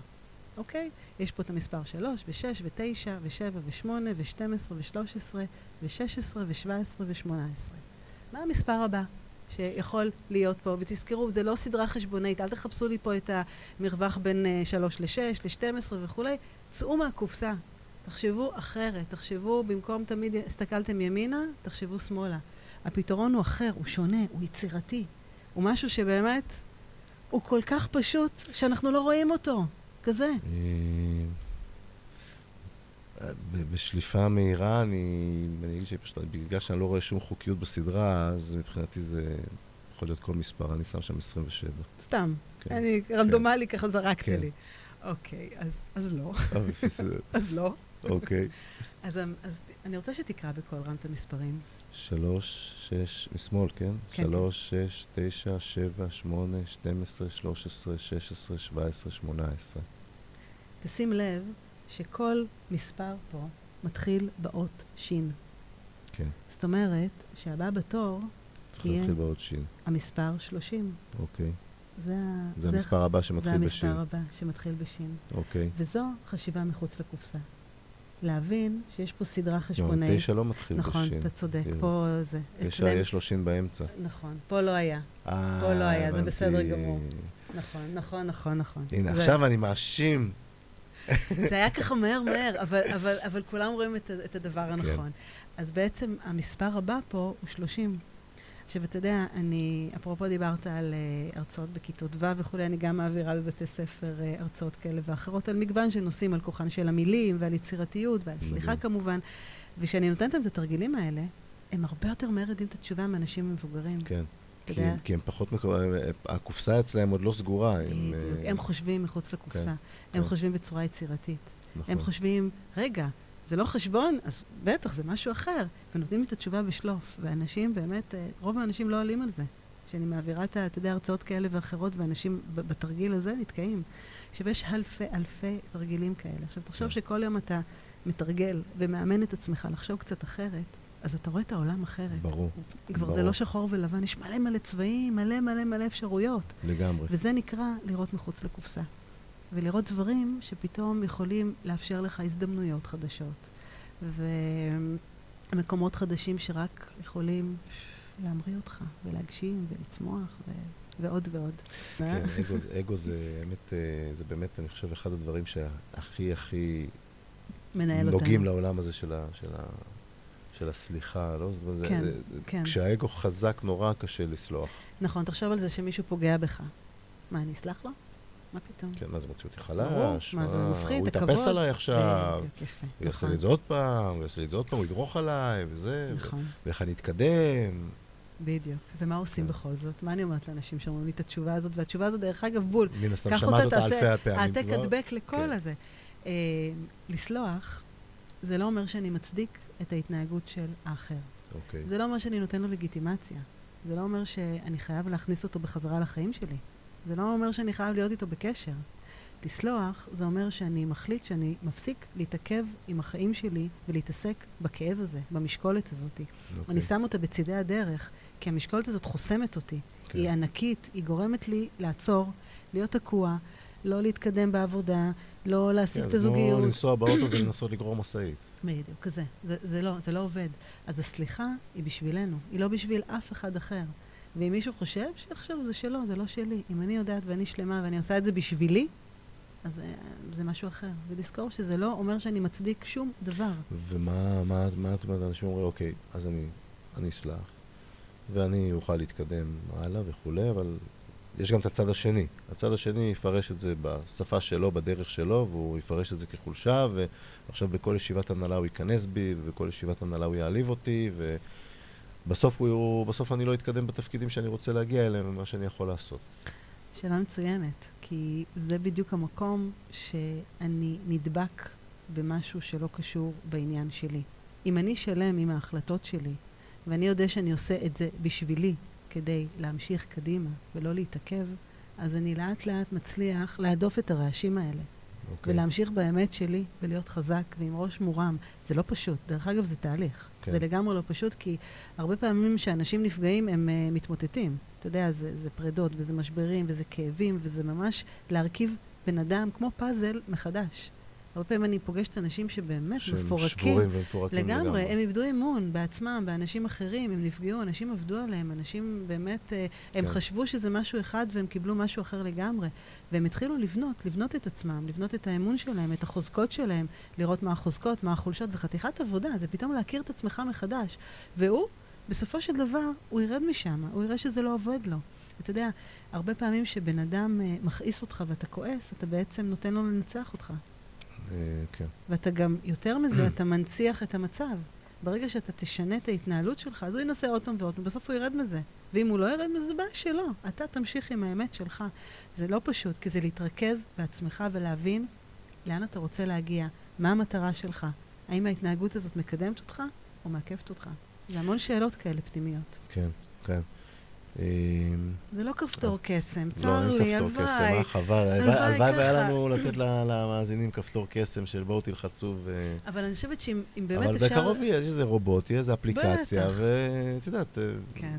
אוקיי? יש פה את המספר 3, ו-6, ו-9, ו-7, ו-8, ו-12, ו-13, ו-16, ו-17, ו-18. מה המספר הבא שיכול להיות פה? ותזכרו, זה לא סדרה חשבונאית, אל תחפשו לי פה את המרווח בין uh, 3 ל-6, ל-12 וכולי. צאו מהקופסה, תחשבו אחרת, תחשבו, במקום תמיד הסתכלתם ימינה, תחשבו שמאלה. הפתרון הוא אחר, הוא שונה, הוא יצירתי. הוא משהו שבאמת, הוא כל כך פשוט, שאנחנו לא רואים אותו. כזה. אה, בשליפה מהירה, אני אני אגיד שפשוט, בגלל שאני לא רואה שום חוקיות בסדרה, אז מבחינתי זה יכול להיות כל מספר, אני שם שם 27. סתם. כן. אני רנדומלי ככה זרקת כן. לי. אוקיי, אז, אז לא. אה. אז לא. אוקיי. אז, אז אני רוצה שתקרא בקול רם את המספרים. שלוש, שש, משמאל, כן? כן. שלוש, שש, תשע, שבע, שמונה, שתים עשרה, שלוש עשרה, שש עשרה, שבע עשרה, שמונה עשרה. תשים לב שכל מספר פה מתחיל באות שין. כן. זאת אומרת שהבא בתור, צריך יהיה. להתחיל בעוד שין. המספר 30. אוקיי. זה, ה- זה המספר הבא שמתחיל זה בשין. המספר הבא שמתחיל בשין. אוקיי. וזו חשיבה מחוץ לקופסה. להבין שיש פה סדרה חשבונאית. תשע לא מתחיל נכון, בשין. אתה צודק. פה זה. תשע יש לו שין באמצע. נכון, פה לא היה. אה, פה לא היה, זה. בסדר גמור. נכון, נכון, נכון, נכון. הנה, עכשיו אני מאשים. זה היה ככה מהר מהר, אבל, אבל, אבל כולם רואים את, את הדבר כן. הנכון. אז בעצם המספר הבא פה הוא 30. עכשיו, אתה יודע, אני, אפרופו דיברת על uh, הרצאות בכיתות ו' וכולי, אני גם מעבירה בבתי ספר uh, הרצאות כאלה ואחרות על מגוון של נושאים, על כוחן של המילים ועל יצירתיות ועל סליחה. כמובן. וכשאני נותנת להם את התרגילים האלה, הם הרבה יותר מהר יודעים את התשובה מאנשים מבוגרים. כן. כי? הם- כי הם פחות מקו... הקופסה אצלהם עוד לא סגורה. הם. אה, הם חושבים מחוץ לקופסה. כן, הם כן. חושבים בצורה יצירתית. נכון. הם חושבים, רגע, זה לא חשבון, אז בטח, זה משהו אחר. ונותנים את התשובה בשלוף. ואנשים באמת, אה, רוב האנשים לא עולים על זה. כשאני מעבירה את, אתה יודע, הרצאות כאלה ואחרות, ואנשים בתרגיל הזה נתקעים. עכשיו, יש אלפי אלפי תרגילים כאלה. עכשיו, תחשוב כן. שכל יום אתה מתרגל ומאמן את עצמך לחשוב קצת אחרת, אז אתה רואה את העולם אחרת. ברור, כבר זה ברור. לא שחור ולבן, יש מלא מלא צבעים, מלא מלא מלא אפשרויות. לגמרי. וזה נקרא לראות מחוץ לקופסה. ולראות דברים שפתאום יכולים לאפשר לך הזדמנויות חדשות. ומקומות חדשים שרק יכולים להמריא אותך, ולהגשים, ולצמוח, ו... ועוד ועוד. כן, אגו, אגו זה באמת, אה, זה באמת, אני חושב, אחד הדברים שהכי הכי מנהל אותנו. נוגעים לעולם הזה של, ה, של, ה, של הסליחה, לא? כן, זה, כן. כשהאגו חזק נורא קשה לסלוח. נכון, תחשוב על זה שמישהו פוגע בך. מה, אני אסלח לו? מה פתאום? כן, מה זה מוציא אותי חלש? מה, זה מפחיד, הוא את יתאפס הכבוד. עליי עכשיו, יפה. הוא יעשה נכון, לי את זה עוד פעם, הוא יעשה לי את זה עוד פעם, הוא ידרוך עליי, וזה, נכון, ואיך אני אתקדם. בדיוק. ומה עושים כן. בכל זאת? מה אני אומרת לאנשים שאומרים לי את התשובה הזאת? והתשובה הזאת, דרך אגב, בול. מן הסתם שמעת אותה, אלפי הפעמים העתק כבר. הדבק לכל כן. הזה. אה, לסלוח, זה לא אומר שאני מצדיק את ההתנהגות של האחר. אוקיי. זה לא אומר שאני נותן לו לגיטימציה. זה לא אומר שאני חייב להכניס אותו בחזרה לחיים שלי. זה לא אומר שאני חייב להיות איתו בקשר. לסלוח זה אומר שאני מחליט שאני מפסיק להתעכב עם החיים שלי ולהתעסק בכאב הזה, במשקולת הזאת. אוקיי. אני שם אותה בצידי הדרך, כי המשקולת הזאת חוסמת אותי. כן. היא ענקית, היא גורמת לי לעצור, להיות תקוע, לא להתקדם בעבודה, לא להשיג כן, את זה כמו הזוגיות. לנסוע באוטו ולנסות לגרור משאית. בדיוק, כזה. זה, זה, לא, זה לא עובד. אז הסליחה היא בשבילנו, היא לא בשביל אף אחד אחר. ואם מישהו חושב, שיחשוב, זה שלו, זה לא שלי. אם אני יודעת ואני שלמה ואני עושה את זה בשבילי, אז אה, זה משהו אחר. ולזכור שזה לא אומר שאני מצדיק שום דבר. ומה מה, מה את אומרת? אנשים אומרים, אוקיי, אז אני, אני אסלח, ואני אוכל להתקדם הלאה וכולי, אבל יש גם את הצד השני. הצד השני יפרש את זה בשפה שלו, בדרך שלו, והוא יפרש את זה כחולשה, ועכשיו בכל ישיבת הנהלה הוא ייכנס בי, ובכל ישיבת הנהלה הוא יעליב אותי, ובסוף הוא, בסוף אני לא אתקדם בתפקידים שאני רוצה להגיע אליהם, ומה שאני יכול לעשות. שאלה מצוינת, כי זה בדיוק המקום שאני נדבק במשהו שלא קשור בעניין שלי. אם אני שלם עם ההחלטות שלי, ואני יודע שאני עושה את זה בשבילי, כדי להמשיך קדימה ולא להתעכב, אז אני לאט לאט מצליח להדוף את הרעשים האלה. אוקיי. ולהמשיך באמת שלי, ולהיות חזק ועם ראש מורם. זה לא פשוט. דרך אגב, זה תהליך. כן. זה לגמרי לא פשוט, כי הרבה פעמים כשאנשים נפגעים, הם uh, מתמוטטים. אתה יודע, זה, זה פרדות, וזה משברים, וזה כאבים, וזה ממש להרכיב בן אדם כמו פאזל מחדש. הרבה פעמים אני פוגשת אנשים שבאמת שהם מפורקים. שבורים ומפורקים לגמרי, הם איבדו אמון בעצמם, באנשים אחרים, הם נפגעו, אנשים עבדו עליהם, אנשים באמת, אה, הם כן. חשבו שזה משהו אחד והם קיבלו משהו אחר לגמרי. והם התחילו לבנות, לבנות את עצמם, לבנות את האמון שלהם, את החוזקות שלהם, לראות מה החוזקות, מה החולשות, זה חתיכת עבודה, זה פתאום להכיר את עצמך מחדש. והוא, בסופו של דבר, הוא ירד משם, הוא יראה שזה לא עובד לו. אתה יודע, הרבה פעמים שבן אדם אה, מכעיס אותך ואתה כועס, אתה בעצם נותן לו לנצח אותך. אה, כן. ואתה גם, יותר מזה, אתה מנציח את המצב. ברגע שאתה תשנה את ההתנהלות שלך, אז הוא ינסה עוד פעם ועוד פעם, בסוף הוא ירד מזה. ואם הוא לא ירד מזה, זה בעיה שלו. אתה תמשיך עם האמת שלך. זה לא פשוט, כי זה להתרכז בעצמך ולהבין לאן אתה רוצה להגיע, מה המטרה שלך. האם ההתנהגות הזאת מקדמת אותך או מעכבת אותך? זה המון שאלות כאלה פנימיות. כן, כן. זה לא כפתור קסם, לא, צר אין לי, כפתור קסם, הלוואי. אה, חבל. הלוואי הלוואי הלוואי והיה. לנו לתת למאזינים כפתור קסם של בואו תלחצו ו... אבל אני חושבת שאם אם באמת אבל אפשר... בקרוב יהיה איזה רובוט, תהיה איזה אפליקציה. ואת יודעת... אה, כן.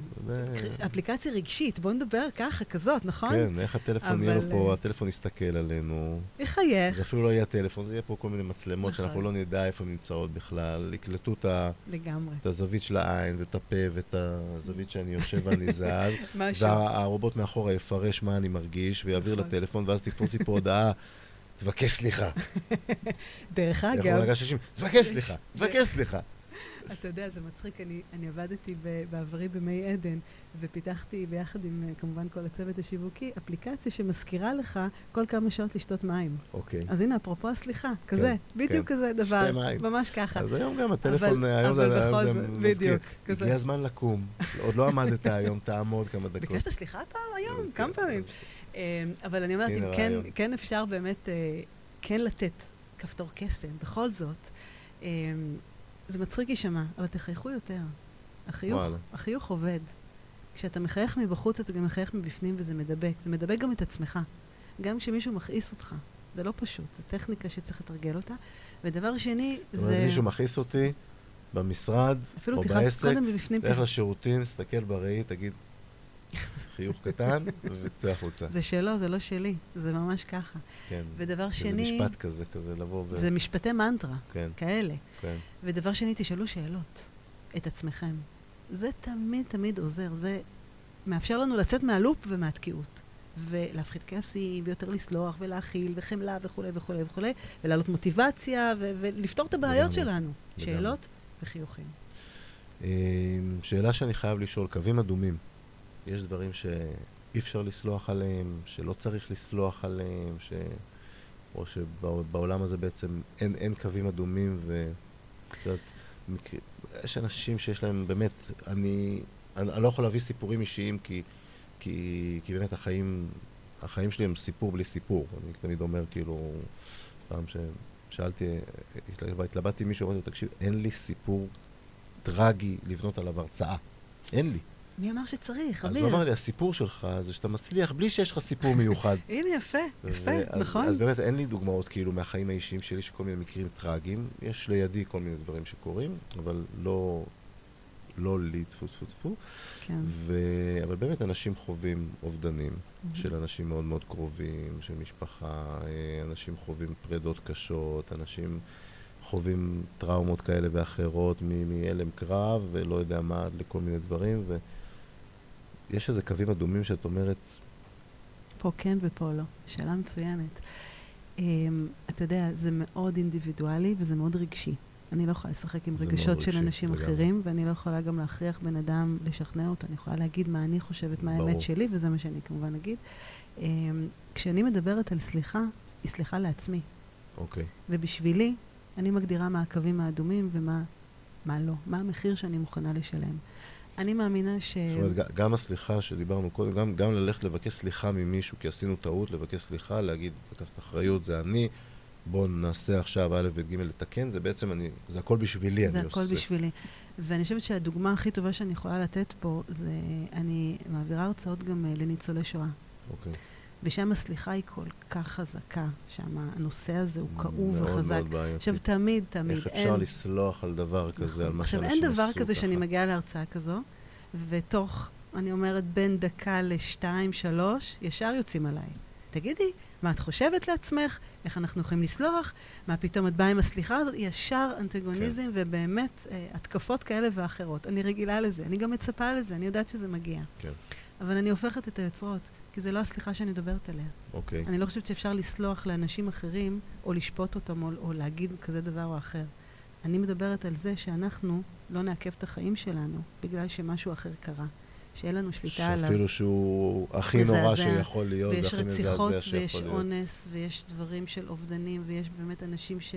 אפליקציה רגשית, בוא נדבר ככה, כזאת, נכון? כן, איך הטלפון יהיה לו אבל, פה, אה, הטלפון יסתכל עלינו. יחייך, זה אפילו לא יהיה טלפון, זה יהיה פה כל מיני מצלמות נכון. שאנחנו לא נדע איפה הן נמצאות בכלל, יקלטו את הזווית של העין ואת הפה ואת הזווית שאני יושב ואני זז, משהו. והרובוט מאחורה יפרש מה אני מרגיש ויעביר נכון. לטלפון, ואז תתפוס לי פה הודעה, תבקש סליחה. דרך אגב, הוא רגע 60, תבקש סליחה, תבקש סליחה. אתה יודע, זה מצחיק, אני, אני עבדתי בעברי במי עדן, ופיתחתי ביחד עם אה, כמובן כל הצוות השיווקי, אפליקציה שמזכירה לך כל כמה שעות לשתות מים. אוקיי. אז הנה, אפרופו הסליחה, כזה, בדיוק כן. כזה דבר. ממש ככה. אז היום גם הטלפון, אבל- היום אבל זה זה זאת, מזכיר. בדיוק, כזה. הגיע הזמן לקום. עוד לא עמדת היום, תעמוד כמה דקות. ביקשת סליחה פעם היום? כן. כמה פעמים? אמ, אבל אני אומרת, אם כן. כן אפשר באמת, אה, כן לתת כפתור קסם, בכל זאת, אמ, זה מצחיק יישמע, אבל תחייכו יותר. החיוך, וואלה. החיוך עובד. כשאתה מחייך מבחוץ, אתה גם מחייך מבפנים וזה מדבק. זה מדבק גם את עצמך. גם כשמישהו מכעיס אותך. זה לא פשוט, זו טכניקה שצריך לתרגל אותה. ודבר שני, זאת אומרת, זה... מישהו מכעיס אותי במשרד, אפילו או בעסק, קודם מבפנים. תלך לשירותים, תסתכל בראי, תגיד חיוך קטן, וצא החוצה. זה שלו, זה לא שלי. זה ממש ככה. כן. ודבר זה שני... משפט כזה, כזה לבוא ו... זה משפטי מנטרה, כן, כאלה. כן. ודבר שני, תשאלו שאלות את עצמכם. זה תמיד תמיד עוזר, זה מאפשר לנו לצאת מהלופ ומהתקיעות. ולהפחית כעסים, ויותר לסלוח, ולהכיל, וחמלה, וכולי וכולי וכולי, ולהעלות מוטיבציה, ו- ולפתור את הבעיות לגמרי, שלנו. לגמרי. שאלות וחיוכים. אמ, שאלה שאני חייב לשאול, קווים אדומים. יש דברים שאי אפשר לסלוח עליהם, שלא צריך לסלוח עליהם, ש... או שבעולם הזה בעצם אין, אין קווים אדומים, ו... יודעת, מקר... יש אנשים שיש להם באמת, אני, אני, אני לא יכול להביא סיפורים אישיים, כי, כי, כי באמת החיים, החיים שלי הם סיפור בלי סיפור. אני תמיד אומר, כאילו, פעם ששאלתי, התלבטתי מישהו, אמרתי לו, תקשיב, אין לי סיפור טרגי לבנות עליו הרצאה. אין לי. מי אמר שצריך, אז אמיר? הוא אמר לי, הסיפור שלך זה שאתה מצליח בלי שיש לך סיפור מיוחד. הנה, יפה, יפה, ואז- נכון. אז באמת אין לי דוגמאות כאילו מהחיים האישיים שלי של כל מיני מקרים טרגיים. יש לידי כל מיני דברים שקורים, אבל לא, לא לי, טפו טפו טפו. כן. ו... אבל באמת אנשים חווים אובדנים של אנשים מאוד מאוד קרובים, של משפחה, אה, אנשים חווים פרדות קשות, אנשים חווים טראומות כאלה ואחרות מ- מהלם קרב ולא יודע מה, לכל מיני דברים, ויש איזה קווים אדומים שאת אומרת, פה כן ופה לא. שאלה מצוינת. Um, אתה יודע, זה מאוד אינדיבידואלי וזה מאוד רגשי. אני לא יכולה לשחק עם רגשות של רגשי, אנשים לגמרי. אחרים, ואני לא יכולה גם להכריח בן אדם לשכנע אותו. אני יכולה להגיד מה אני חושבת, מה האמת ברור. שלי, וזה מה שאני כמובן אגיד. Um, כשאני מדברת על סליחה, היא סליחה לעצמי. אוקיי, ובשבילי, אני מגדירה מה הקווים האדומים ומה מה לא. מה המחיר שאני מוכנה לשלם. אני מאמינה ש... זאת אומרת, גם הסליחה שדיברנו קודם, גם, גם ללכת לבקש סליחה ממישהו, כי עשינו טעות, לבקש סליחה, להגיד, לקחת אחריות, זה אני, בואו נעשה עכשיו א', ב', ג', לתקן, זה בעצם אני, זה הכל בשבילי, זה אני הכל עושה. בשבילי. ואני חושבת שהדוגמה הכי טובה שאני יכולה לתת פה, זה אני מעבירה הרצאות גם אה, לניצולי שואה. אוקיי. ושם הסליחה היא כל כך חזקה, שם הנושא הזה הוא כאוב מאוד וחזק. מאוד בעייתי. עכשיו, תמיד, תמיד, איך אין... אפשר לסלוח על דבר כזה, על מה עכשיו, שאנשים אין עשו דבר כזה שאני ככה? מגיעה להרצאה כזו, ותוך, אני אומרת, בין דקה לשתיים, שלוש, ישר יוצאים עליי. תגידי, מה את חושבת לעצמך? איך אנחנו יכולים לסלוח? מה פתאום את באה עם הסליחה הזאת? ישר אנטגוניזם כן. ובאמת אה, התקפות כאלה ואחרות. אני רגילה לזה, אני גם מצפה לזה, אני יודעת שזה מגיע. כן, אבל אני הופכת את היוצרות, כי זה לא הסליחה שאני מדברת עליה. אוקיי. אני לא חושבת שאפשר לסלוח לאנשים אחרים, או לשפוט אותם, או, או להגיד כזה דבר או אחר. אני מדברת על זה שאנחנו לא נעכב את החיים שלנו בגלל שמשהו אחר קרה. שאין לנו שליטה עליו. שאפילו שהוא הכי נורא שיכול להיות, ויש והכי רציחות, מזעזע שיכול ויש להיות. אונס, ויש דברים של אובדנים, ויש באמת אנשים ש...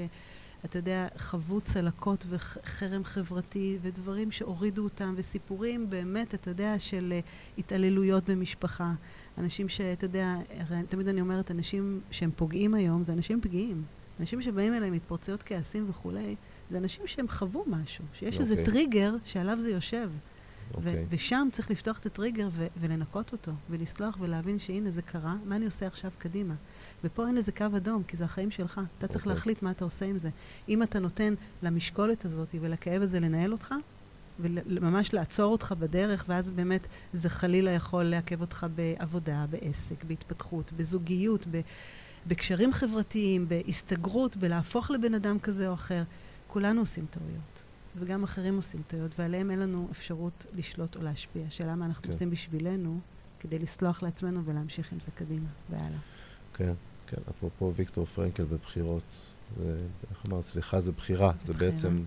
אתה יודע, חוו צלקות וחרם חברתי, ודברים שהורידו אותם, וסיפורים באמת, אתה יודע, של אה, התעללויות במשפחה. אנשים שאתה יודע, תמיד אני אומרת, אנשים שהם פוגעים היום, זה אנשים פגיעים. אנשים שבאים אליהם התפרצויות כעסים וכולי, זה אנשים שהם חוו משהו, שיש איזה אוקיי. טריגר שעליו זה יושב. ו- אוקיי. ושם צריך לפתוח את הטריגר ו- ולנקות אותו, ולסלוח ולהבין שהנה זה קרה, מה אני עושה עכשיו קדימה. ופה אין לזה קו אדום, כי זה החיים שלך. אתה צריך אוקיי. להחליט מה אתה עושה עם זה. אם אתה נותן למשקולת הזאת ולכאב הזה לנהל אותך, וממש לעצור אותך בדרך, ואז באמת זה חלילה יכול לעכב אותך בעבודה, בעסק, בהתפתחות, בזוגיות, ב- בקשרים חברתיים, בהסתגרות, בלהפוך לבן אדם כזה או אחר. כולנו עושים טעויות, וגם אחרים עושים טעויות, ועליהם אין לנו אפשרות לשלוט או להשפיע. השאלה מה אנחנו כן. עושים בשבילנו כדי לסלוח לעצמנו ולהמשיך עם זה קדימה והלאה. כן, כן. אפרופו ויקטור פרנקל ובחירות. זה, איך אמרת, סליחה, זה בחירה. זה בחירה. בעצם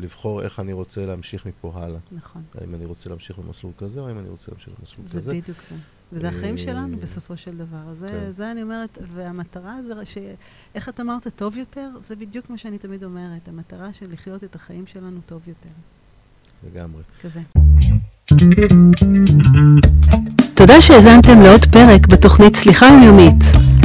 לבחור איך אני רוצה להמשיך מפה הלאה. נכון. האם אני רוצה להמשיך במסלול כזה, או האם אני רוצה להמשיך במסלול זה כזה. בדיוק זה. וזה החיים אה, שלנו בסופו של דבר. זה, כן. זה אני אומרת, והמטרה זה, ש... איך את אמרת, טוב יותר? זה בדיוק מה שאני תמיד אומרת. המטרה של לחיות את החיים שלנו טוב יותר. לגמרי. כזה. תודה שהאזנתם לעוד פרק בתוכנית סליחה יומיומית.